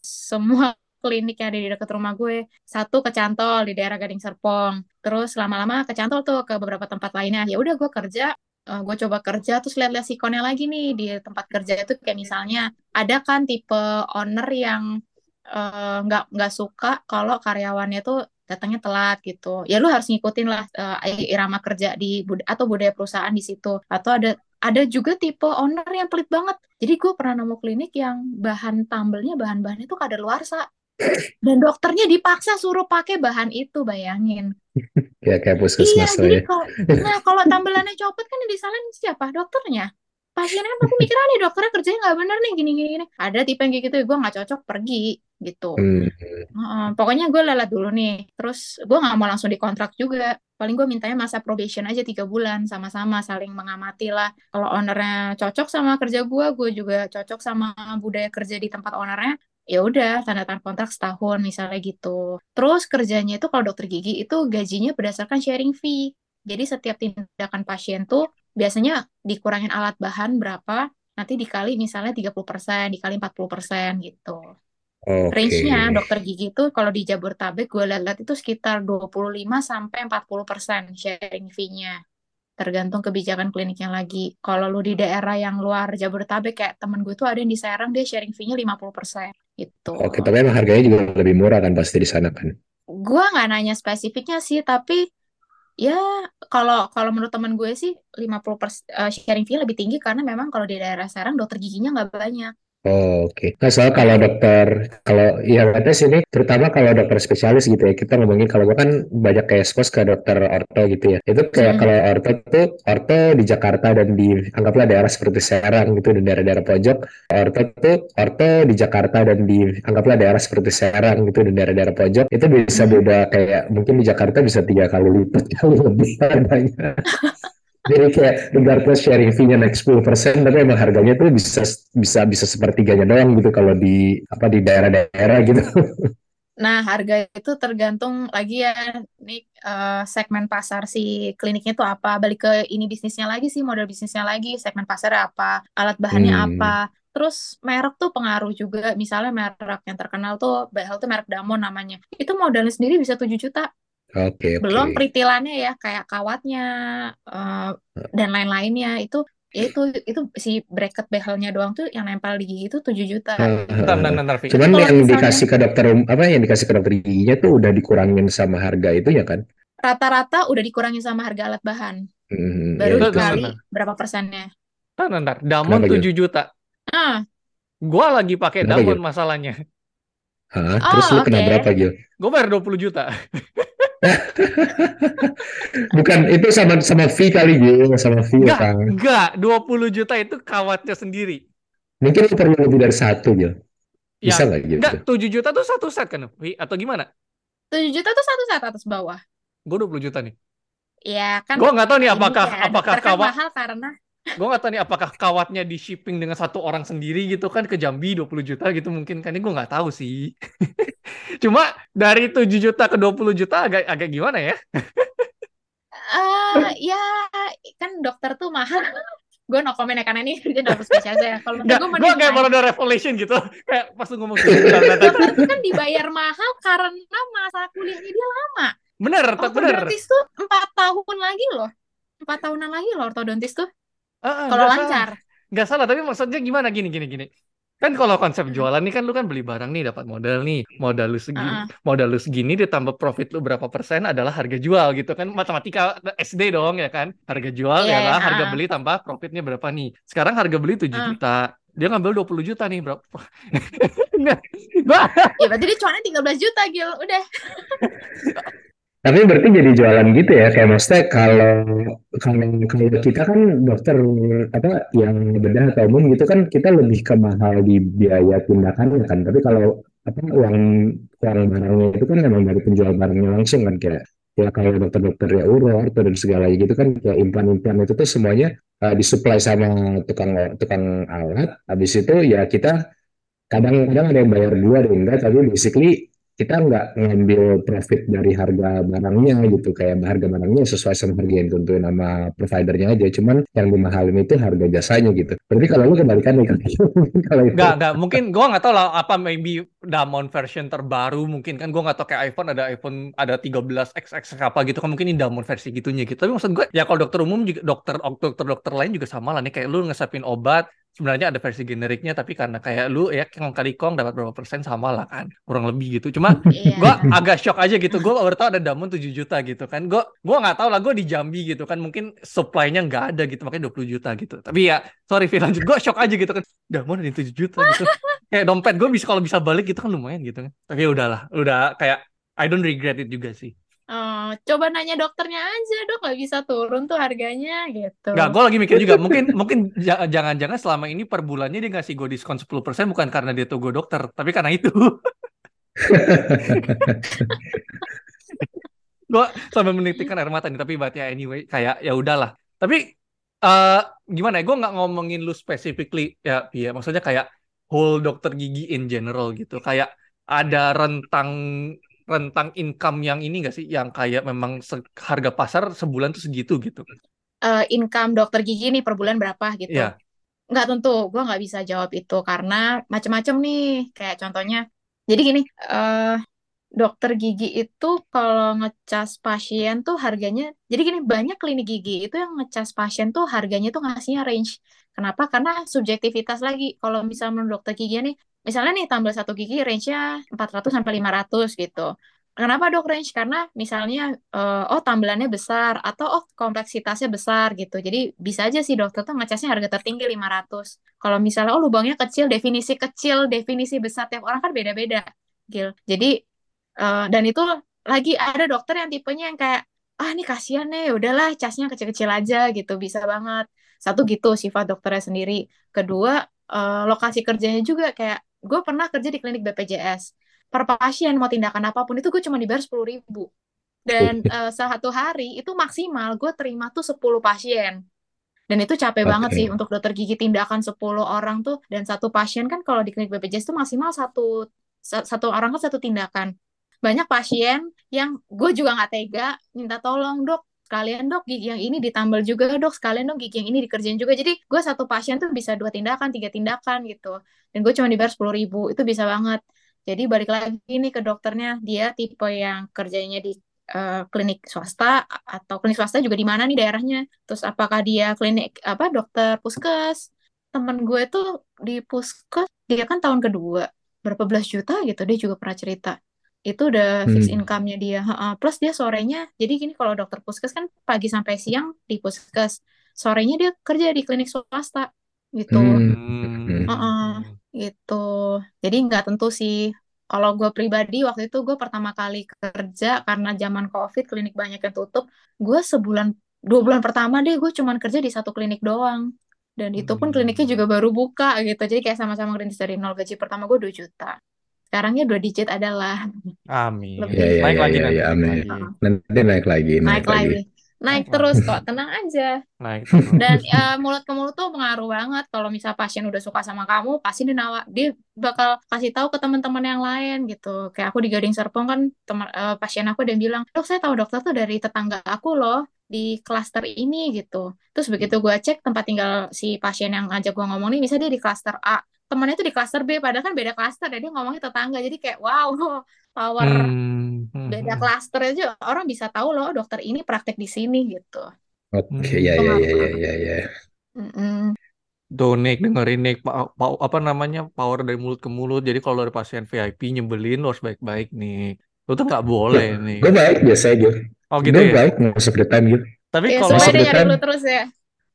semua klinik yang ada di dekat rumah gue. Satu kecantol di daerah Gading Serpong. Terus lama-lama kecantol tuh ke beberapa tempat lainnya. Ya udah gue kerja uh, eh, gue coba kerja terus lihat-lihat sikonnya lagi nih di tempat kerja itu. Kayak misalnya ada kan tipe owner yang eh, nggak uh, nggak suka kalau karyawannya tuh datangnya telat gitu. Ya lu harus ngikutin lah uh, irama kerja di bud atau budaya perusahaan di situ. Atau ada ada juga tipe owner yang pelit banget. Jadi gue pernah nemu klinik yang bahan tambelnya bahan-bahannya tuh kadaluarsa. Dan dokternya dipaksa suruh pakai bahan itu bayangin. Ya kayak puskesmas iya, jadi ya. kalau nah kalau tambelannya copot kan yang disalahin siapa? Dokternya pasiennya kan aku mikir nih dokternya kerjanya nggak bener nih gini gini ada tipe yang kayak gitu gue nggak cocok pergi gitu hmm. uh, pokoknya gue lelat dulu nih terus gue nggak mau langsung dikontrak juga paling gue mintanya masa probation aja tiga bulan sama-sama saling mengamati lah kalau ownernya cocok sama kerja gue gue juga cocok sama budaya kerja di tempat ownernya ya udah tanda tangan kontrak setahun misalnya gitu. Terus kerjanya itu kalau dokter gigi itu gajinya berdasarkan sharing fee. Jadi setiap tindakan pasien tuh biasanya dikurangin alat bahan berapa, nanti dikali misalnya 30%, dikali 40% gitu. Okay. Range-nya dokter gigi itu kalau di Jabodetabek gue lihat-lihat itu sekitar 25 sampai 40% sharing fee-nya tergantung kebijakan kliniknya lagi. Kalau lu di daerah yang luar Jabodetabek kayak temen gue tuh ada yang di Serang dia sharing fee-nya 50% gitu. Oke, tapi emang harganya juga lebih murah kan pasti di sana kan? Gue nggak nanya spesifiknya sih, tapi ya kalau kalau menurut temen gue sih 50% persen, uh, sharing fee lebih tinggi karena memang kalau di daerah Serang dokter giginya nggak banyak. Oh, Oke, Nah, soal kalau dokter, kalau ya katanya sini, terutama kalau dokter spesialis gitu ya, kita ngomongin kalau gue kan banyak kayak expose ke dokter orto gitu ya. Itu kayak hmm. kalau orto tuh, orto di Jakarta dan di, anggaplah daerah seperti Serang gitu, dan daerah-daerah pojok. Orto tuh, orto di Jakarta dan di, anggaplah daerah seperti Serang gitu, dan daerah-daerah pojok. Itu bisa hmm. beda kayak, mungkin di Jakarta bisa tiga kali lipat, kali lebih harganya. Jadi kayak regardless sharing fee-nya naik 10%, tapi emang harganya tuh bisa bisa bisa sepertiganya doang gitu kalau di apa di daerah-daerah gitu. Nah, harga itu tergantung lagi ya nih uh, segmen pasar si kliniknya itu apa. Balik ke ini bisnisnya lagi sih, model bisnisnya lagi, segmen pasarnya apa, alat bahannya hmm. apa. Terus merek tuh pengaruh juga. Misalnya merek yang terkenal tuh Behel tuh merek Damon namanya. Itu modalnya sendiri bisa 7 juta. Oke, Belum peritilannya ya kayak kawatnya uh, dan lain-lainnya itu ya itu itu si bracket behelnya doang tuh yang nempel di gigi itu 7 juta. Uh, Cuman yang misalnya, dikasih ke dokter apa yang dikasih ke dokter giginya tuh udah dikurangin sama harga itu ya kan? Rata-rata udah dikurangin sama harga alat bahan. Hmm, Baru ya, dikali berapa persennya? Bentar, bentar. Damon Kenapa 7 gitu? juta. Ah. Gua lagi pakai Damon gitu? masalahnya. Hah? Terus oh, lu okay. kena berapa Gil? Gue bayar 20 juta. Bukan itu sama sama fee kali gitu, sama fee enggak, kan. Enggak, 20 juta itu kawatnya sendiri. Mungkin perlu lebih dari satu gitu. Bisa nggak gitu? Enggak, 7 juta tuh satu set kan, atau gimana? 7 juta tuh satu set atas bawah. Gue 20 juta nih. Iya kan. Gue nggak tahu nih apakah kan, apakah kawat mahal karena gue nggak tahu nih apakah kawatnya di shipping dengan satu orang sendiri gitu kan ke Jambi 20 juta gitu mungkin kan ini gue nggak tahu sih. Cuma dari 7 juta ke 20 juta agak agak gimana ya? Uh, ya kan dokter tuh mahal. Gue no comment ya karena ini dia dokter spesialis ya. Kalau gue gue kayak baru ada revelation gitu. Kayak pas ngomong gitu dokter kan dibayar mahal karena masa kuliahnya dia lama. Bener bener ortodontis tuh empat tahun lagi loh. Empat tahunan lagi loh ortodontis tuh Uh, kalau lancar. Nggak salah, tapi maksudnya gimana gini gini gini. Kan kalau konsep jualan nih kan lu kan beli barang nih dapat modal nih. Modal lu segini, uh modal lu segini ditambah profit lu berapa persen adalah harga jual gitu kan. Matematika SD dong ya kan. Harga jual yeah, adalah uh harga beli tambah profitnya berapa nih. Sekarang harga beli 7 uh. juta. dia ngambil 20 juta nih bro Nggak, gua Ya berarti dia cuannya 13 juta Gil. Udah. Tapi berarti jadi jualan gitu ya, kayak maksudnya kalau kalau kalau kita kan dokter apa yang bedah atau umum gitu kan kita lebih ke mahal di biaya tindakan kan. Tapi kalau apa uang uang barangnya itu kan memang dari penjual barangnya langsung kan kayak ya kalau dokter-dokter ya uro orto dan segalanya gitu kan kayak implan-implan itu tuh semuanya uh, disuplai sama tukang tukang alat. Habis itu ya kita kadang-kadang ada yang bayar dua ada enggak tapi basically kita nggak ngambil profit dari harga barangnya gitu. Kayak harga barangnya sesuai sama harga yang ditentuin sama providernya aja. Cuman yang dimahalin itu harga jasanya gitu. Berarti kalau lu kebalikan nih kalau itu. Nggak nggak. Mungkin gua nggak tahu lah apa maybe Damon version terbaru mungkin. Kan gua nggak tahu kayak iPhone ada iPhone ada 13 XX apa gitu kan. Mungkin ini Damon versi gitunya gitu. Tapi maksud gue ya kalau dokter umum juga dokter dokter dokter lain juga sama lah nih. Kayak lu ngesapin obat sebenarnya ada versi generiknya tapi karena kayak lu ya kong kali kong dapat berapa persen sama lah kan kurang lebih gitu. Cuma Iya. gue agak shock aja gitu. Gue baru tahu ada Damon 7 juta gitu kan. Gue gue nggak tahu lah gue di Jambi gitu kan. Mungkin supply-nya nggak ada gitu makanya 20 juta gitu. Tapi ya sorry Fir lanjut. Gue shock aja gitu kan. Damon ada 7 juta gitu. Kayak dompet gue bisa kalau bisa balik gitu kan lumayan gitu kan. Tapi ya udahlah udah kayak I don't regret it juga sih Oh, coba nanya dokternya aja dok. Nggak bisa turun tuh harganya gitu. Nggak, gue lagi mikir juga. Mungkin mungkin ja- jangan-jangan selama ini per bulannya dia ngasih gue diskon 10% bukan karena dia tuh gue dokter tapi karena itu. Gue sampai menitikkan air mata nih tapi buat ya anyway kayak ya udahlah. Tapi eh gimana ya? Gue nggak ngomongin lu specifically ya iya maksudnya kayak whole dokter gigi in general gitu. Kayak ada rentang rentang income yang ini gak sih yang kayak memang harga pasar sebulan tuh segitu gitu Eh, income dokter gigi nih per bulan berapa gitu. Iya. Nggak tentu, gue nggak bisa jawab itu karena macam-macam nih. Kayak contohnya, jadi gini, eh dokter gigi itu kalau ngecas pasien tuh harganya, jadi gini banyak klinik gigi itu yang ngecas pasien tuh harganya tuh ngasihnya range. Kenapa? Karena subjektivitas lagi. Kalau misalnya menurut dokter gigi nih, misalnya nih tambal satu gigi range-nya 400 sampai 500 gitu. Kenapa dok range? Karena misalnya eh, oh tambelannya besar atau oh kompleksitasnya besar gitu. Jadi bisa aja sih dokter tuh ngecasnya harga tertinggi 500. Kalau misalnya oh lubangnya kecil, definisi kecil, definisi besar tiap orang kan beda-beda. Gil. Jadi eh, dan itu lagi ada dokter yang tipenya yang kayak ah ini kasihan nih, udahlah casnya kecil-kecil aja gitu, bisa banget. Satu gitu sifat dokternya sendiri. Kedua eh, lokasi kerjanya juga kayak gue pernah kerja di klinik BPJS per pasien mau tindakan apa pun itu gue cuma dibayar sepuluh ribu. Dan eh, satu hari itu maksimal gue terima tuh 10 pasien. Dan itu capek banget Oke. sih untuk dokter gigi tindakan 10 orang tuh. Dan satu pasien kan kalau di klinik BPJS tuh maksimal satu sa- satu orang kan satu tindakan. Banyak pasien yang gue juga nggak tega minta tolong dok sekalian dok gigi yang ini ditambal juga dok sekalian dok gigi yang ini dikerjain juga. Jadi gue satu pasien tuh bisa dua tindakan tiga tindakan gitu. Dan gue cuma dibayar sepuluh ribu itu bisa banget. Jadi balik lagi nih ke dokternya dia tipe yang kerjanya di eh, klinik swasta atau klinik swasta juga di mana nih daerahnya? Terus apakah dia klinik apa dokter puskes? Temen gue tuh di puskes dia kan tahun kedua berapa belas juta gitu dia juga pernah cerita itu udah fix Hmm. income-nya dia Ha-ha. plus dia sorenya jadi gini kalau dokter puskes kan pagi sampai siang di puskes sorenya dia kerja di klinik swasta gitu Hmm. Hmm. Heeh. gitu jadi nggak tentu sih kalau gue pribadi waktu itu gue pertama kali kerja karena zaman covid klinik banyak yang tutup gue sebulan dua bulan pertama deh gue cuman kerja di satu klinik doang dan itu pun kliniknya juga baru buka gitu jadi kayak sama-sama ngerintis dari nol gaji pertama gue 2 juta sekarangnya dua digit adalah Amin. Lebih. Ya, ya, naik ya, lagi ya, nanti. ya, naik amin. lagi. Nanti naik lagi, naik, naik lagi. lagi naik Naik terus kok tenang aja Naik terus. dan eh, mulut ke mulut tuh pengaruh banget kalau misal pasien udah suka sama kamu pasti dia nawa dia bakal kasih tahu ke teman-teman yang lain gitu kayak aku di Gading Serpong kan teman eh, pasien aku dan bilang dok saya tahu dokter tuh dari tetangga aku loh di klaster ini gitu terus begitu gue cek tempat tinggal si pasien yang ngajak gue ngomong nih misalnya dia di klaster A temannya tuh di klaster B padahal kan beda klaster dan dia ngomongnya tetangga jadi kayak wow power Hmm. Hmm. beda klaster aja orang bisa tahu loh dokter ini praktek di sini gitu Oke, Hmm. ya, ya, ya, ya, ya, ya. Tuh Nick dengerin Nick Pa- pa- apa namanya power dari mulut ke mulut. Jadi kalau ada pasien VIP nyebelin lo harus baik-baik nih. Lo tuh nggak boleh nih. Gue baik biasa aja. Oh gitu Gue ya. baik most of the time gitu. Tapi Ya, kalau terus ya.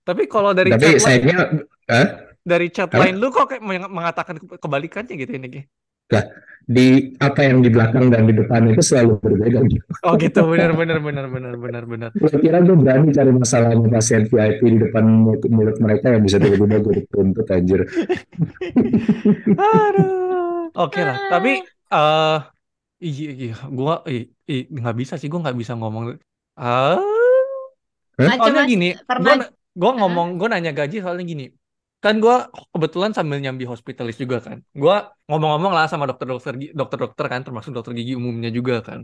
tapi kalau dari Tapi sayangnya, Hah? Dari chat Apa? line lu kok kayak meng- mengatakan ke- kebalikannya gitu ini? Lah, di apa yang di belakang dan di depan itu selalu berbeda. Oh gitu, benar benar benar benar benar benar. Gue kira gue berani cari masalah sama pasien VIP di depan mulut mulut mereka yang bisa tiba-tiba gue dituntut anjir. Aduh. Oke lah, tapi eh iya iya gua nggak bisa sih, gua nggak bisa ngomong. Ah, soalnya Macam-macam gini, pernah gua gua ngomong, gua nanya gaji soalnya gini. Kan gua kebetulan sambil nyambi hospitalis juga kan. Gua ngomong-ngomong lah sama dokter-dokter dokter-dokter kan, termasuk dokter gigi umumnya juga kan.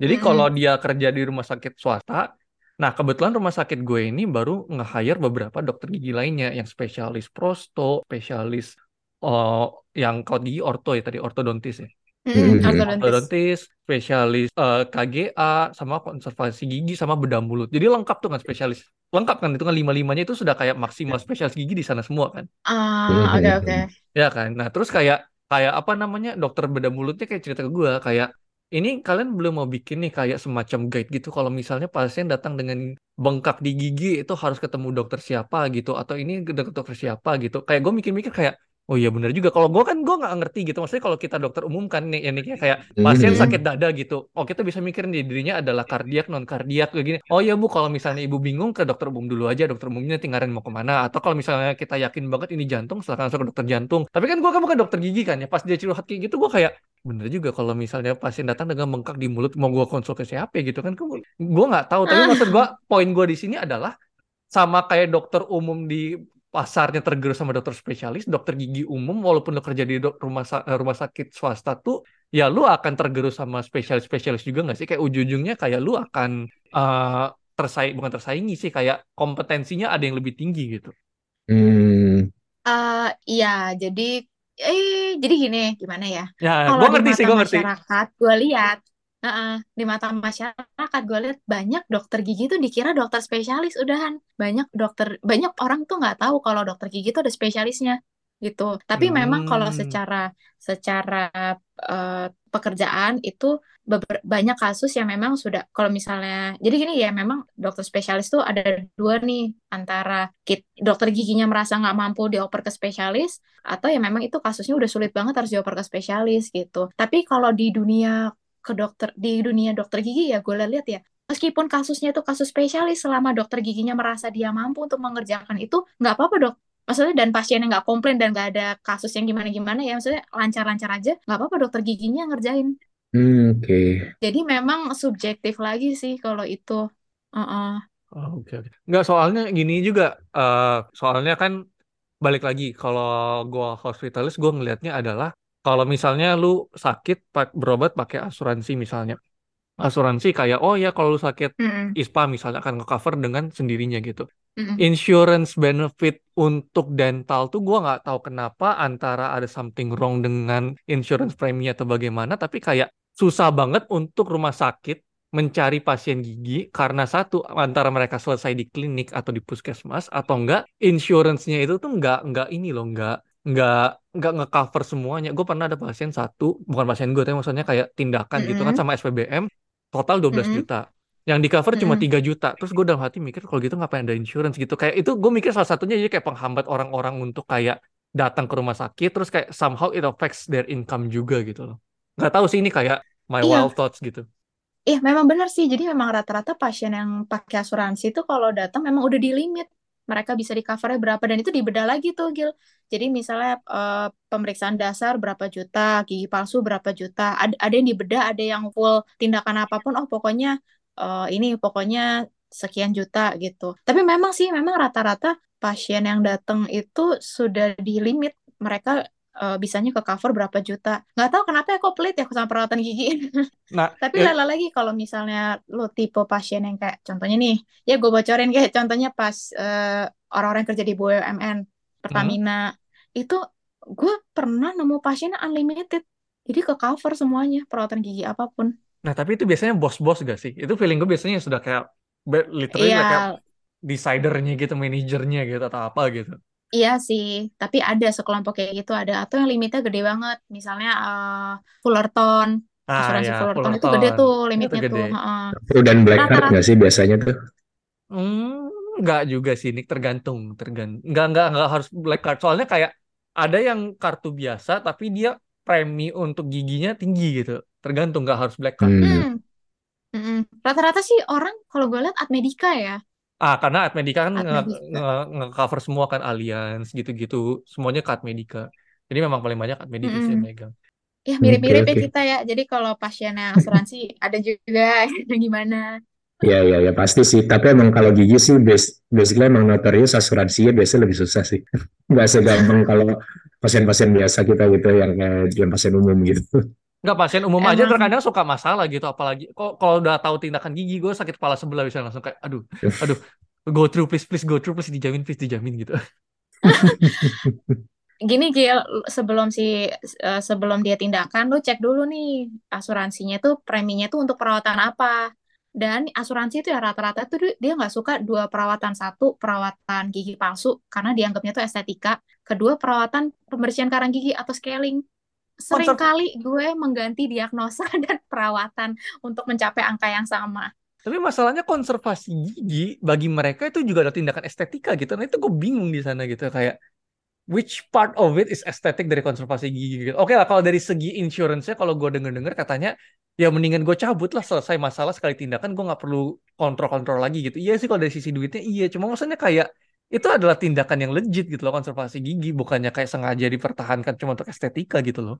Jadi Mm-mm. kalau dia kerja di rumah sakit swasta, nah kebetulan rumah sakit gue ini baru nge-hire beberapa dokter gigi lainnya yang spesialis prosto, spesialis oh, yang kalau gigi orto ya tadi ortodontis ya. Mhm. ortodontis. Ortodontis, spesialis eh, KGA, sama konservasi gigi, sama bedah mulut. Jadi lengkap tuh kan spesialis. Lengkap kan itu kan lima-limanya itu sudah kayak maksimal spesialis gigi di sana semua kan. Ah, oke oke. Ya kan. Nah, terus kayak kayak apa namanya? Dokter bedah mulutnya kayak cerita ke gua kayak ini kalian belum mau bikin nih kayak semacam guide gitu kalau misalnya pasien datang dengan bengkak di gigi itu harus ketemu dokter siapa gitu atau ini dokter siapa gitu. Kayak gue mikir-mikir kayak Oh iya benar juga. Kalau gue kan gue nggak ngerti gitu. Maksudnya kalau kita dokter umum kan nih, ya nih kayak pasien Mhm. sakit dada gitu. Oh kita bisa mikirin di dirinya adalah kardiak non kardiak kayak gini. Oh ya bu kalau misalnya ibu bingung ke dokter umum dulu aja. Dokter umumnya nanti ngarin mau ke mana. Atau kalau misalnya kita yakin banget ini jantung silakan langsung ke dokter jantung. Tapi kan gue kan bukan dokter gigi kan ya. Pas dia curhat kayak gitu gue kayak bener juga kalau misalnya pasien datang dengan bengkak di mulut mau gue konsul ke siapa ya gitu kan gue nggak tahu tapi maksud gue poin gue di sini adalah sama kayak dokter umum di pasarnya tergerus sama dokter spesialis, dokter gigi umum, walaupun lo kerja di dok- rumah sa- eh, rumah sakit swasta tuh, ya lu akan tergerus sama spesialis-spesialis juga nggak sih? Kayak ujung-ujungnya kayak lu akan eh tersaing, bukan tersaingi sih, kayak kompetensinya ada yang lebih tinggi gitu. Hmm. Eh, iya, jadi eh jadi gini, gimana ya? Ya, Kalau gue di ngerti sih, gue ngerti. masyarakat, gue lihat, heeh, di mata masyarakat gue lihat banyak dokter gigi tuh dikira dokter spesialis udahan. Banyak dokter, banyak orang tuh nggak tahu kalau dokter gigi tuh ada spesialisnya gitu. Tapi memang kalau Hmm. secara secara eh, pekerjaan itu banyak kasus yang memang sudah kalau misalnya jadi gini ya memang dokter spesialis tuh ada dua nih antara kit, dokter giginya merasa nggak mampu dioper ke spesialis atau ya memang itu kasusnya udah sulit banget harus dioper ke spesialis gitu. Tapi kalau di dunia ke dokter di dunia dokter gigi ya gue lihat ya meskipun kasusnya itu kasus spesialis selama dokter giginya merasa dia mampu untuk mengerjakan itu nggak apa-apa dok maksudnya dan pasiennya nggak komplain dan nggak ada kasus yang gimana-gimana ya maksudnya lancar-lancar aja nggak apa-apa dokter giginya ngerjain Hmm, Oke. jadi memang subjektif lagi sih kalau itu Heeh. Oh, Oke, oke. Nggak, soalnya gini juga, eh soalnya kan balik lagi, kalau gua hospitalis, gua ngelihatnya adalah kalau misalnya lu sakit pak- berobat pakai asuransi misalnya, asuransi kayak oh ya kalau lu sakit Mm-mm. ISPA misalnya akan nge-cover dengan sendirinya gitu. Mm-mm. Insurance benefit untuk dental tuh gua nggak tahu kenapa antara ada something wrong dengan insurance premi atau bagaimana, tapi kayak susah banget untuk rumah sakit mencari pasien gigi karena satu antara mereka selesai di klinik atau di puskesmas atau enggak insurance-nya itu tuh enggak enggak ini loh enggak enggak enggak nge-cover semuanya. Gue pernah ada pasien satu, bukan pasien gue tapi maksudnya kayak tindakan gitu kan sama SPBM total 12 Mm-mm. juta. Yang di cover cuma. 3 juta. Terus gue dalam hati mikir kalau gitu ngapain ada insurance gitu. Kayak itu gue mikir salah satunya jadi kayak penghambat orang-orang untuk kayak datang ke rumah sakit terus kayak somehow it affects their income juga gitu loh. Nggak tahu sih ini kayak my Iya, wild thoughts gitu. Iya, memang benar sih. Jadi memang rata-rata pasien yang pakai asuransi itu kalau datang memang udah di limit. Mereka bisa di covernya berapa dan itu dibedah lagi tuh, Gil. Jadi misalnya eh, pemeriksaan dasar berapa juta, gigi palsu berapa juta. Ada, ada yang dibedah, ada yang full tindakan apa pun. Oh, pokoknya eh, ini pokoknya sekian juta gitu. Tapi memang sih, memang rata-rata pasien yang datang itu sudah di limit. Mereka eh, bisanya ke cover berapa juta. Nggak tahu kenapa ya kok pelit ya sama perawatan gigi. Nah, Tapi ya, lala lagi kalau misalnya lo tipe pasien yang kayak contohnya nih, ya gue bocorin kayak contohnya pas eh, orang-orang yang kerja di BUMN, hmm, Pertamina, itu gue pernah nemu pasien unlimited. Jadi ke cover semuanya, perawatan gigi apa pun. nah tapi itu biasanya bos-bos gak sih? Itu feeling gue biasanya sudah kayak literally kayak Iya, decidernya gitu, manajernya gitu atau apa gitu. Iya sih. Tapi ada sekelompok kayak gitu ada. Atau yang limitnya gede banget. Misalnya eh, Fullerton, Ah asuransi ya, Fullerton itu gede Fullerton. tuh Itu limitnya gede. tuh. heeh. True dan black card Rata-rata nggak sih biasanya tuh? Hmm, Enggak juga sih, Nick. Tergantung. Tergantung. Enggak, enggak, enggak harus black card. Soalnya kayak ada yang kartu biasa, tapi dia premi untuk giginya tinggi gitu. Tergantung, nggak harus black card. Hmm. Hmm. Mm-mm. Rata-rata sih orang kalau gue lihat Admedica ya. Ah, karena Admedica kan nge- Admedica. nge- nge-cover semua kan Allianz gitu-gitu. Semuanya ke Admedica. Jadi memang paling banyak Admedica sih yang megang. Ya mirip-mirip ya oke. kita ya. Jadi kalau pasiennya asuransi ada juga yang gimana. Ya, ya, ya pasti sih. Tapi emang kalau gigi sih, bas- basically emang notorius asuransinya biasanya lebih susah sih. Nggak segampang kalau pasien-pasien biasa kita gitu, yang yang pasien umum gitu. Nggak, pasien umum aja Emang terkadang suka masalah gitu. Apalagi kok kalau udah tahu tindakan gigi, gue sakit kepala sebelah bisa langsung kayak, aduh, aduh, go through please, please go through please dijamin, please dijamin gitu. gini Gil, sebelum si eh, sebelum dia tindakan lu cek dulu nih asuransinya tuh preminya tuh untuk perawatan apa. Dan asuransi itu ya rata-rata tuh dia- dia nggak suka dua perawatan satu perawatan gigi palsu karena dianggapnya tuh estetika. Kedua perawatan pembersihan karang gigi atau scaling. Konser Seringkali gue mengganti diagnosa dan perawatan untuk mencapai angka yang sama. Tapi masalahnya konservasi gigi bagi mereka itu juga ada tindakan estetika gitu. Nah itu gue bingung di sana gitu kayak which part of it is estetik dari konservasi gigi gitu. Oke lah kalau dari segi insurance-nya kalau gue denger-denger katanya ya mendingan gue cabut lah selesai masalah sekali tindakan gue nggak perlu kontrol-kontrol lagi gitu. Iya sih kalau dari sisi duitnya iya cuma maksudnya kayak itu adalah tindakan yang legit gitu loh konservasi gigi bukannya kayak sengaja dipertahankan cuma untuk estetika gitu loh.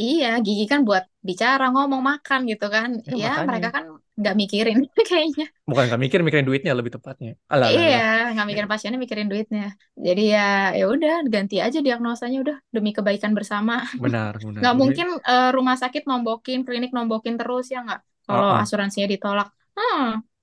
Iya, gigi kan buat bicara, ngomong, makan gitu kan. Ya Ya, mereka kan nggak mikirin kayaknya. bukan nggak mikir mikirin duitnya lebih tepatnya. Alah. Iya, nggak mikirin pasiennya, mikirin duitnya. Jadi ya, ya udah ganti aja diagnosanya udah demi kebaikan bersama. Benar, benar. Nggak mungkin eh, rumah sakit nombokin, klinik nombokin terus ya nggak? Kalau Ah, ah. asuransinya ditolak. Hmm.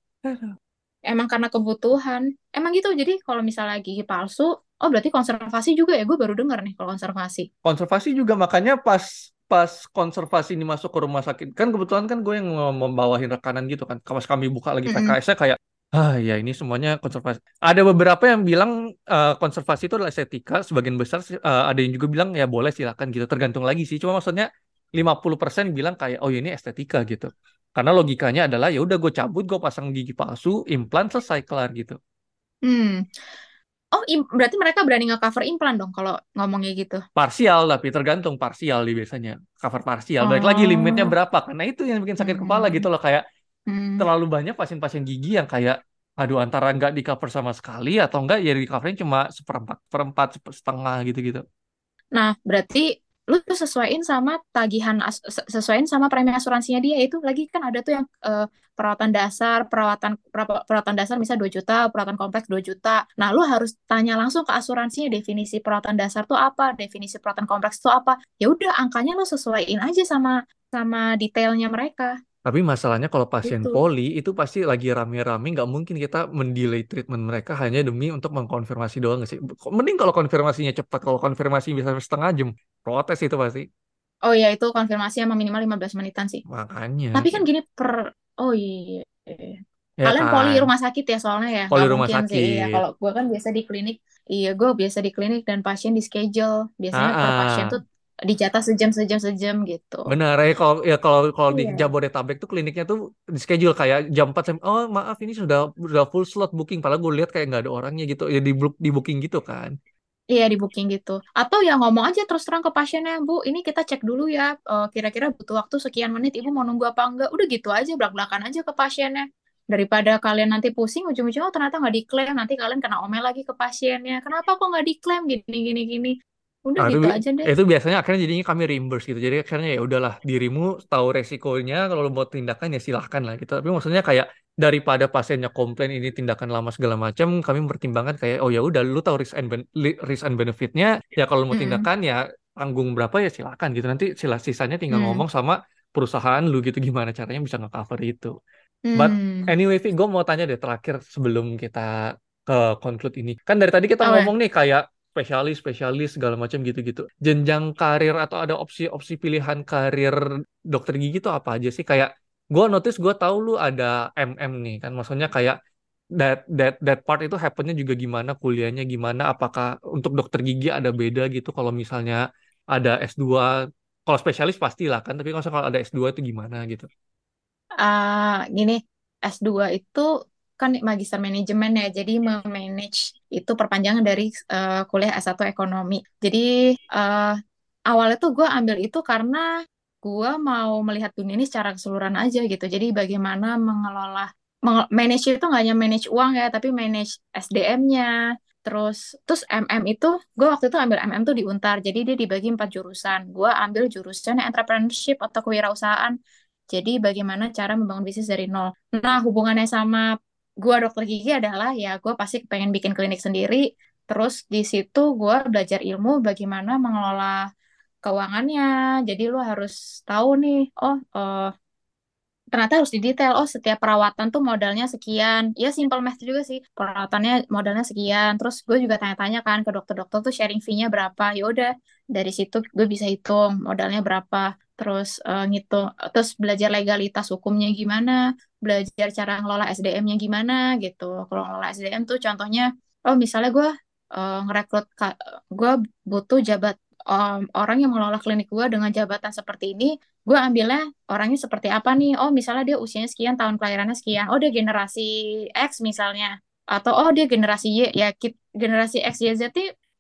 Emang karena kebutuhan. Emang gitu. Jadi kalau misalnya gigi palsu, oh berarti konservasi juga ya? Gue baru dengar nih kalau konservasi. konservasi juga makanya pas pas konservasi ini masuk ke rumah sakit kan kebetulan kan gue yang membawahin rekanan gitu kan pas kami buka lagi. PKS saya kayak ah ya ini semuanya konservasi ada beberapa yang bilang eh, konservasi itu adalah estetika sebagian besar eh, ada yang juga bilang ya boleh silakan gitu tergantung lagi sih cuma maksudnya 50% bilang kayak oh ya ini estetika gitu karena logikanya adalah ya udah gue cabut gue pasang gigi palsu implan selesai kelar gitu Hmm. Oh, berarti mereka berani nge-cover implan dong kalau ngomongnya gitu. parsial tapi tergantung parsial di biasanya cover parsial balik lagi limitnya Oh. berapa karena itu yang bikin sakit kepala gitu Hmm. loh kayak Hmm. terlalu banyak pasien-pasien gigi yang kayak aduh antara nggak di cover sama sekali atau enggak ya di covernya cuma seperempat seperempat seper- setengah gitu-gitu Nah, berarti lu sesuaiin sama tagihan sesuaiin sama premi asuransinya dia itu lagi kan ada tuh yang eh, perawatan dasar, perawatan pera- perawatan dasar misalnya 2 juta, perawatan kompleks 2 juta. Nah, lu harus tanya langsung ke asuransinya definisi perawatan dasar tuh apa, definisi perawatan kompleks tuh apa. Ya udah angkanya lu sesuaiin aja sama sama detailnya mereka tapi masalahnya kalau pasien gitu. poli itu pasti lagi rame-rame nggak mungkin kita mendelay treatment mereka hanya demi untuk mengkonfirmasi doang nggak sih mending kalau konfirmasinya cepat kalau konfirmasi bisa setengah jam protes itu pasti. Oh ya itu konfirmasi sama minimal 15 menitan sih. makanya. Tapi kan gini per oh iya. ya Kalian poli kan. rumah sakit ya soalnya ya poli rumah mungkin sih. Iya sakit. kalau gue kan biasa di klinik iya gue biasa di klinik dan pasien di schedule. Biasanya per pasien ah tuh dijatah sejam sejam sejam gitu. Benar ya kalau ya kalau kalau di iya. Jabodetabek tuh kliniknya tuh di schedule kayak jam 4 sampai oh maaf ini sudah sudah full slot booking. Padahal gue lihat kayak nggak ada orangnya gitu ya di di booking gitu kan. Iya di booking gitu. Atau ya ngomong aja terus terang ke pasiennya bu ini kita cek dulu ya eh, kira-kira butuh waktu sekian menit ibu mau nunggu apa enggak? Udah gitu aja belak-belakan aja ke pasiennya. Daripada kalian nanti pusing ujung-ujungnya oh ternyata nggak diklaim nanti kalian kena omel lagi ke pasiennya. Kenapa kok nggak diklaim? Gini gini gini udah Nah, itu gitu bi- aja deh itu biasanya akhirnya jadinya kami reimburse gitu. Jadi akhirnya ya udahlah dirimu tahu resikonya kalau lo mau tindakan ya silahkan lah gitu. Tapi maksudnya kayak daripada pasiennya komplain ini tindakan lama segala macam, kami mempertimbangkan kayak oh ya udah lu tahu risk and ben- risk and benefitnya ya kalau mau tindakan ya tanggung berapa ya silakan gitu. Nanti sila sisanya tinggal Hmm. ngomong sama perusahaan lu gitu gimana caranya bisa nge-cover itu. But Hmm. anyway, Vi, gue mau tanya deh terakhir sebelum kita ke conclude ini. Kan dari tadi kita Apa? ngomong nih kayak spesialis, spesialis segala macam gitu-gitu. Jenjang karir atau ada opsi-opsi pilihan karir dokter gigi itu apa aja sih? Kayak gue notice gue tahu lu ada MM nih kan, maksudnya kayak that that that part itu happennya juga gimana kuliahnya gimana? Apakah untuk dokter gigi ada beda gitu kalau misalnya ada S2 kalau spesialis pastilah kan, tapi kalau ada S2 itu gimana gitu? Ah, gini, S2 itu kan magister manajemen ya, jadi memanage itu perpanjangan dari uh, kuliah S1 ekonomi. Jadi uh, awalnya tuh gue ambil itu karena gue mau melihat dunia ini secara keseluruhan aja gitu. Jadi bagaimana mengelola, manage itu nggak hanya manage uang ya, tapi manage SDM-nya, terus terus MM itu gue waktu itu ambil MM tuh di Untar. Jadi dia dibagi empat jurusan. Gue ambil jurusan entrepreneurship atau kewirausahaan. Jadi bagaimana cara membangun bisnis dari nol. Nah hubungannya sama gue dokter gigi adalah ya gue pasti pengen bikin klinik sendiri. Terus di situ gue belajar ilmu bagaimana mengelola keuangannya. Jadi lu harus tahu nih oh uh, ternyata harus didetail. Oh setiap perawatan tuh modalnya sekian. Ya simple math juga sih. Perawatannya modalnya sekian. Terus gue juga tanya-tanya kan ke dokter-dokter tuh sharing fee-nya berapa. Ya udah dari situ gue bisa hitung modalnya berapa. Terus uh, ngitung terus belajar legalitas hukumnya gimana belajar cara ngelola SDM-nya gimana gitu. Kalau ngelola SDM tuh contohnya oh misalnya gue uh, ngerekrut gue butuh jabat um, orang yang mengelola klinik gue dengan jabatan seperti ini gue ambilnya orangnya seperti apa nih? Oh misalnya dia usianya sekian tahun kelahirannya sekian. Oh dia generasi X misalnya. Atau oh dia generasi Y. Ya generasi X Y Z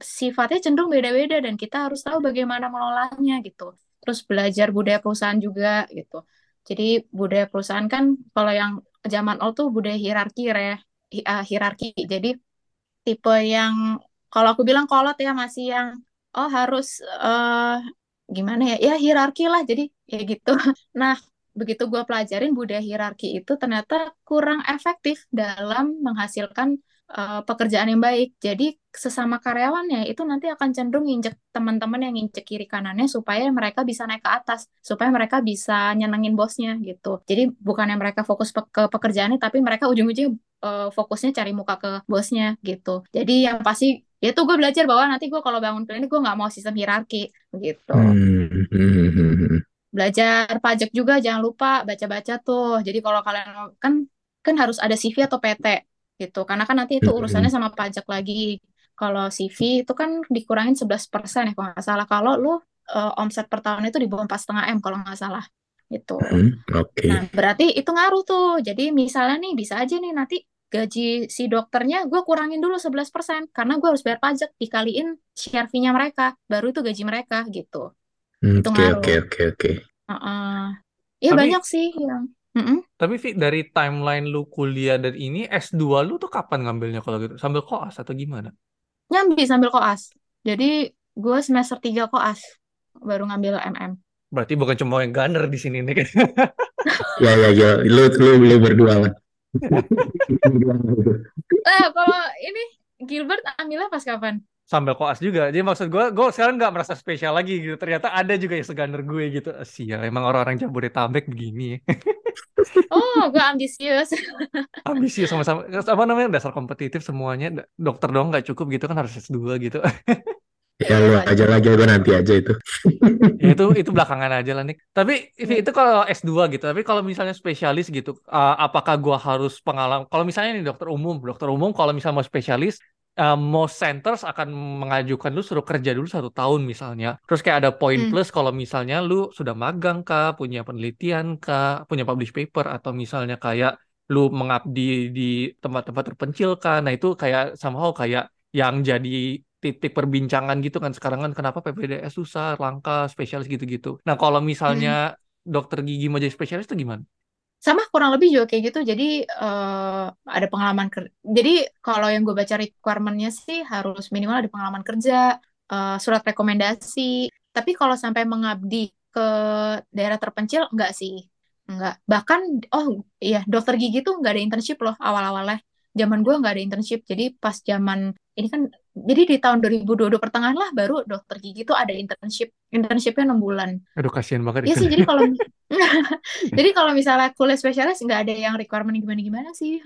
sifatnya cenderung beda-beda dan kita harus tahu bagaimana mengelolanya gitu. Terus belajar budaya perusahaan juga gitu. Jadi budaya perusahaan kan kalau yang zaman old tuh budaya hierarki ya uh, hierarki. Jadi tipe yang kalau aku bilang kolot ya masih yang oh harus uh, gimana ya? Ya hierarki lah. Jadi ya gitu. Nah begitu gue pelajarin budaya hierarki itu ternyata kurang efektif dalam menghasilkan uh, pekerjaan yang baik. Jadi sesama karyawannya itu nanti akan cenderung nginjek teman-teman yang nginjek kiri kanannya supaya mereka bisa naik ke atas supaya mereka bisa nyenengin bosnya gitu. Jadi bukannya mereka fokus pe ke pekerjaannya tapi mereka ujung-ujungnya uh, fokusnya cari muka ke bosnya gitu. Jadi yang pasti ya tuh gue belajar bahwa nanti gue kalau bangun klinik gue nggak mau sistem hierarki gitu hmm, hmm, hmm, belajar pajak juga jangan lupa baca-baca tuh. Jadi kalau kalian kan kan harus ada CV atau PT gitu. Karena kan nanti itu urusannya sama pajak lagi. Kalau CV itu kan dikurangin 11% ya kalau nggak salah. Kalau lu uh, omset per tahun itu di bawah empat setengah m kalau nggak salah itu okay. nah berarti itu ngaruh tuh. Jadi misalnya nih bisa aja nih nanti gaji si dokternya gue kurangin dulu 11% karena gue harus bayar pajak dikaliin share fee-nya mereka baru itu gaji mereka gitu. Oke oke oke oke. Ya banyak sih yang mm -mm. tapi Vi, dari timeline lu kuliah dan ini S2 lu tuh kapan ngambilnya kalau gitu? Sambil koas atau gimana? Nyambi sambil koas. Jadi gue semester 3 koas baru ngambil MM berarti bukan cuma yang gunner di sini nih. Kan ya ya ya. Lu lu lu berdua lah Nah, kalau ini Gilbert ambilnya pas kapan? Sambil koas juga. Jadi maksud gue, gue sekarang nggak merasa spesial lagi gitu. Ternyata ada juga yang seganer gue gitu. Sial, emang orang-orang Jabodetabek begini. oh, gue ambisius. ambisius sama-sama. Apa namanya? Dasar kompetitif semuanya. Dokter dong nggak cukup gitu kan harus S2 gitu. Ya lu aja lagi gue nanti aja itu. ya, itu itu belakangan aja lah nih. Tapi itu kalau S2 gitu. Tapi kalau misalnya spesialis gitu, uh, apakah gua harus pengalaman? Kalau misalnya nih dokter umum, dokter umum kalau misalnya mau spesialis, uh, most centers akan mengajukan lu suruh kerja dulu satu tahun misalnya. Terus kayak ada poin hmm. plus kalau misalnya lu sudah magang kah, punya penelitian kah, punya publish paper atau misalnya kayak lu mengabdi di tempat-tempat terpencil kah. Nah itu kayak somehow kayak yang jadi titik perbincangan gitu kan sekarang kan kenapa PPDS susah, langka, spesialis gitu-gitu. Nah kalau misalnya hmm. dokter gigi mau jadi spesialis itu gimana? Sama kurang lebih juga kayak gitu. Jadi uh, ada pengalaman kerja. Jadi kalau yang gue baca requirementnya sih harus minimal ada pengalaman kerja, uh, surat rekomendasi. Tapi kalau sampai mengabdi ke daerah terpencil enggak sih, enggak. Bahkan oh iya dokter gigi tuh enggak ada internship loh awal-awalnya zaman gue nggak ada internship jadi pas zaman ini kan jadi di tahun 2022 pertengahan lah baru dokter gigi tuh ada internship internshipnya enam bulan. Aduh kasihan banget Iya sih jadi kalau jadi kalau misalnya kuliah spesialis nggak ada yang requirement gimana gimana sih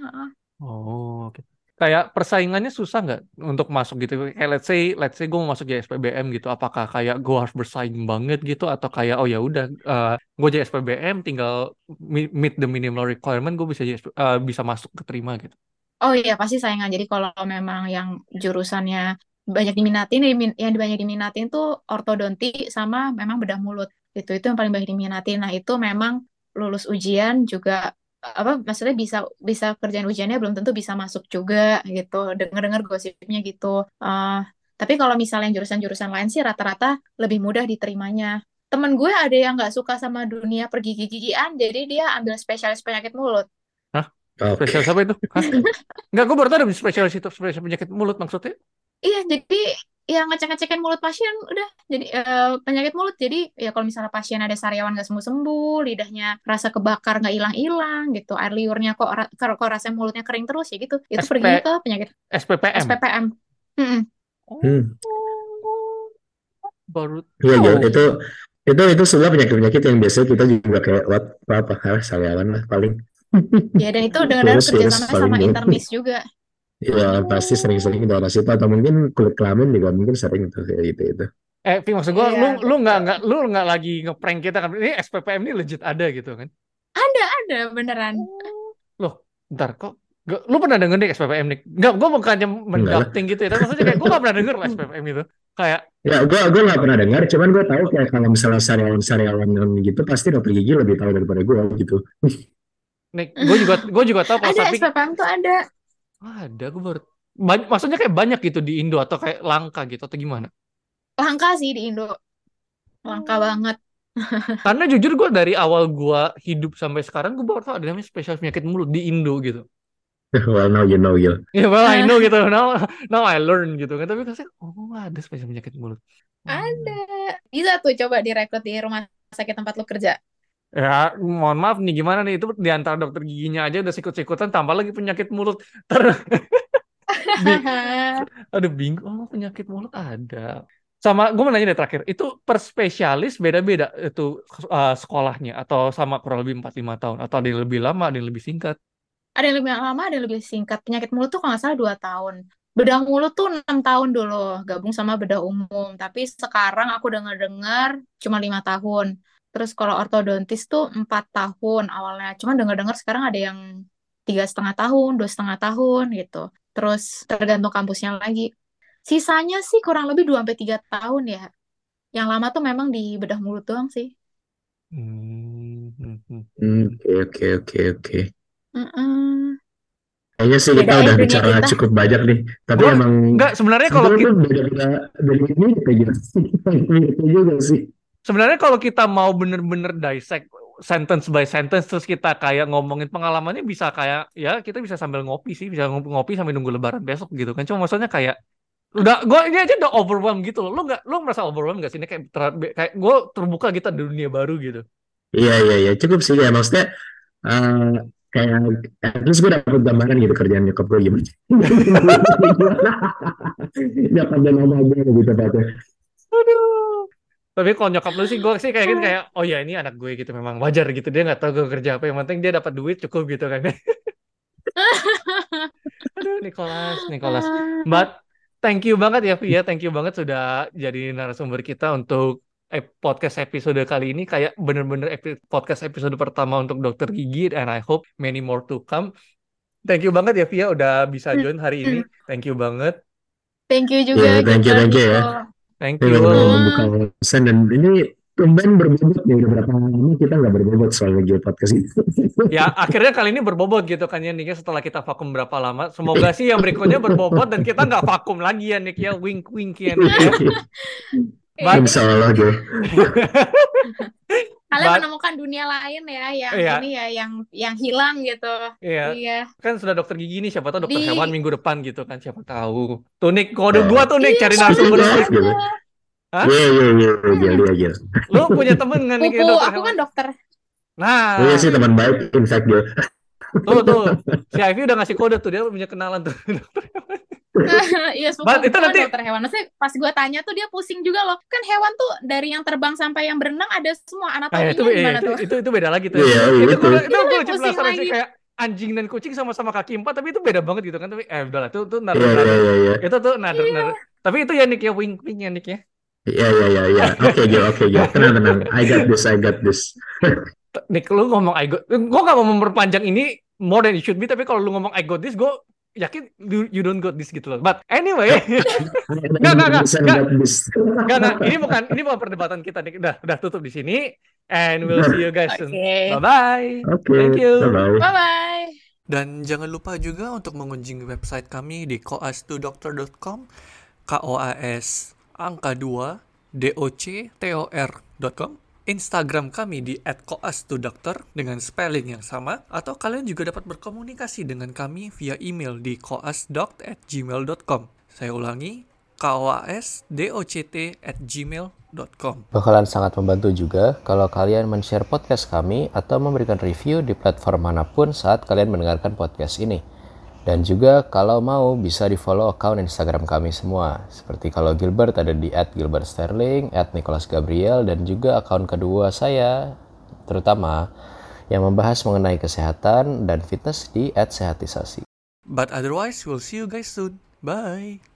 oh oke. Okay. kayak persaingannya susah nggak untuk masuk gitu? Kayak let's say let's say gue mau masuk jadi SPBM gitu apakah kayak gue harus bersaing banget gitu? Atau kayak oh ya udah uh, eh, gue jadi SPBM tinggal meet the minimal requirement gue bisa jadi, uh, bisa masuk keterima gitu Oh iya pasti saingan. Jadi kalau memang yang jurusannya banyak diminatin, yang banyak diminatin tuh ortodonti sama memang bedah mulut. Itu itu yang paling banyak diminatin. Nah itu memang lulus ujian juga apa maksudnya bisa bisa kerjaan ujiannya belum tentu bisa masuk juga gitu dengar-dengar gosipnya gitu uh, tapi kalau misalnya jurusan-jurusan lain sih rata-rata lebih mudah diterimanya temen gue ada yang nggak suka sama dunia pergigi-gigian jadi dia ambil spesialis penyakit mulut Hah? Oke. Spesialis apa itu? Enggak, gue baru tahu ada spesialis itu, spesialis penyakit mulut maksudnya. iya jadi ya ngecek-ngecekin mulut pasien udah jadi eh, penyakit mulut jadi ya kalau misalnya pasien ada sariawan nggak sembuh-sembuh lidahnya rasa kebakar nggak hilang-hilang gitu air liurnya kok ra- kok kok rasanya mulutnya kering terus ya gitu itu SP pergi ke penyakit SPPM. SPPM Mm-mm. Hmm. Baru Iya, tahu. Itu itu itu sebenarnya penyakit-penyakit yang biasanya kita juga kayak what apa apa sariawan lah paling. ya dan itu virus kerjasamanya paling sama internis juga Ya pasti sering-sering ke daerah situ atau mungkin kulit kelamin juga mungkin sering tuh kayak gitu itu. Eh, Vi, maksud gue, Iya, lu lu nggak nggak lu nggak lagi ngeprank kita kan? Ini SPPM ini legit ada gitu kan? ada ada beneran Loh, bentar kok. Gak, lu pernah denger nih SPPM nih? Enggak, gue bukannya mendapting gitu ya. Tapi maksudnya kayak gue gak pernah denger lah SPPM itu. Kayak, Ya gue gue nggak pernah dengar, cuman gue tahu kayak kalau misalnya sariawan-sariawan gitu pasti dokter gigi lebih tahu daripada gue gitu. nih, gue juga gue juga tahu kalau ada sapi SPPM tuh ada ada gue baru Ban- maksudnya kayak banyak gitu di Indo atau kayak langka gitu atau gimana? langka sih di Indo langka banget Karena jujur gue dari awal gue hidup sampai sekarang gue baru tahu ada namanya spesial penyakit mulut di Indo gitu. well now you know Gil. Ya well I know gitu now now I learn gitu kan tapi kasih oh ada spesial penyakit mulut. Hmm. ada bisa tuh coba direkrut di rumah sakit tempat lu kerja Ya mohon maaf nih gimana nih? Itu di antara dokter giginya aja udah sikut-sikutan tambah lagi penyakit mulut. Ter aduh bingung oh, penyakit mulut ada. Sama gue mau nanya deh terakhir itu per spesialis beda-beda itu uh, sekolahnya? Atau sama kurang lebih 4-5 tahun? Atau ada yang lebih lama ada yang lebih singkat. ada yang lebih lama ada yang lebih singkat. Penyakit mulut tuh kalau nggak salah dua tahun. Bedah mulut tuh enam tahun dulu gabung sama bedah umum. Tapi sekarang aku dengar dengar cuma lima tahun terus kalau ortodontis tuh empat tahun awalnya cuma dengar dengar sekarang ada yang tiga setengah tahun dua setengah tahun gitu terus tergantung kampusnya lagi sisanya sih kurang lebih dua sampai tiga tahun ya yang lama tuh memang di bedah mulut doang sih Hmm, hmm, hmm. Oke oke oke oke. Kayaknya sih kita udah dunia bicara kita. cukup banyak nih. Tapi Gua- emang Enggak sebenarnya kalau kita beda-beda beda mirip kayak gitu. Juga sih. Sebenarnya kalau kita mau bener-bener dissect sentence by sentence terus kita kayak ngomongin pengalamannya bisa kayak ya kita bisa sambil ngopi sih bisa ngopi, sambil nunggu lebaran besok gitu kan. Cuma maksudnya kayak udah gue ini aja udah overwhelmed gitu loh. Lu nggak lu merasa overwhelmed gak sih? Ini kayak ter- kayak gue terbuka kita di dunia baru gitu. Iya iya iya. Cukup sih ya. Maksudnya eh, kayak terus gue dapet gambaran gitu kerjaan nyokap gue gimana. Dapat dan gue lebih tepatnya. aduh tapi kalau nyokap lu sih gue sih kayak kayak oh ya ini anak gue gitu memang wajar gitu dia nggak tahu gue kerja apa yang penting dia dapat duit cukup gitu kan aduh Nicholas Nicholas But thank you banget ya Vi ya, thank you banget sudah jadi narasumber kita untuk podcast episode kali ini kayak bener-bener epi- podcast episode pertama untuk dokter gigi and I hope many more to come. Thank you banget ya Via udah bisa join hari ini. Thank you banget. Thank you juga Iya, thank you, thank you ya. Thank Ini you. benar-benar membuka wawasan dan ini tumben berbobot nih udah berapa lama kita nggak berbobot soal Gil podcast itu. Ya akhirnya kali ini berbobot gitu kan ya Nick ya, setelah kita vakum berapa lama. Semoga sih yang berikutnya berbobot dan kita nggak vakum lagi ya Nick ya. Wink wink ya Nick ya. Insya Allah. Kalian But- menemukan dunia lain ya yang Iya. ini ya yang yang hilang gitu. Iya. Iya. kan sudah dokter gigi nih siapa tahu dokter Di- hewan minggu depan gitu kan siapa tahu tuh Nick kode gua tuh Nick Iya, cari narasumber. Hah? Iya iya iya iya, iya lu punya temen nggak nih kayak dokter aku hewan kan dokter. nah Iya sih teman baik in fact Gil. tuh tuh si Ivy udah ngasih kode tuh dia punya kenalan tuh Iya, sepupu But itu nanti- dokter hewan. Maksudnya pas gue tanya tuh dia pusing juga loh. Kan hewan tuh dari yang terbang sampai yang berenang ada semua Nah, anatominya itu, gimana iya, itu, tuh? itu itu beda lagi tuh Iya, itu itu. gua- itu gue Iya, penasaran sih lagi. kayak anjing dan kucing sama-sama kaki empat tapi itu beda banget gitu kan tapi eh udahlah itu tuh naruh Iya iya iya iya. itu tuh naruh naruh tapi itu ya Nick ya wink wink ya Nick ya Iya iya iya iya. Oke Gil oke Gil. Tenang tenang. I got this I got this. Nick lu ngomong I got gue gak mau memperpanjang ini more than it should be tapi kalau lu ngomong I got this gue yakin you, you don't got this gitu loh. But anyway, Nggak, nggak, nggak, Bisa nggak. nggak bis. Enggak, enggak. Ini bukan ini bukan perdebatan kita nih. Udah, udah tutup di sini. And we'll see you guys soon. Oke. Bye-bye. Oke, Thank you. bye-bye. Bye-bye. Dan jangan lupa juga untuk mengunjungi website kami di koas2doctor.com K-O-A-S angka 2 D-O-C-T-O-R.com Instagram kami di @koas2doctor dengan spelling yang sama atau kalian juga dapat berkomunikasi dengan kami via email di koasdoct@gmail.com. Saya ulangi koasdoct@gmail.com. Bakalan sangat membantu juga kalau kalian men-share podcast kami atau memberikan review di platform mana pun saat kalian mendengarkan podcast ini. Dan juga kalau mau bisa di follow account Instagram kami semua. Seperti kalau Gilbert ada di @gilbertsterling, @nicholasgabriel dan juga akun kedua saya terutama yang membahas mengenai kesehatan dan fitness di @sehatisasi. But otherwise, we'll see you guys soon. Bye.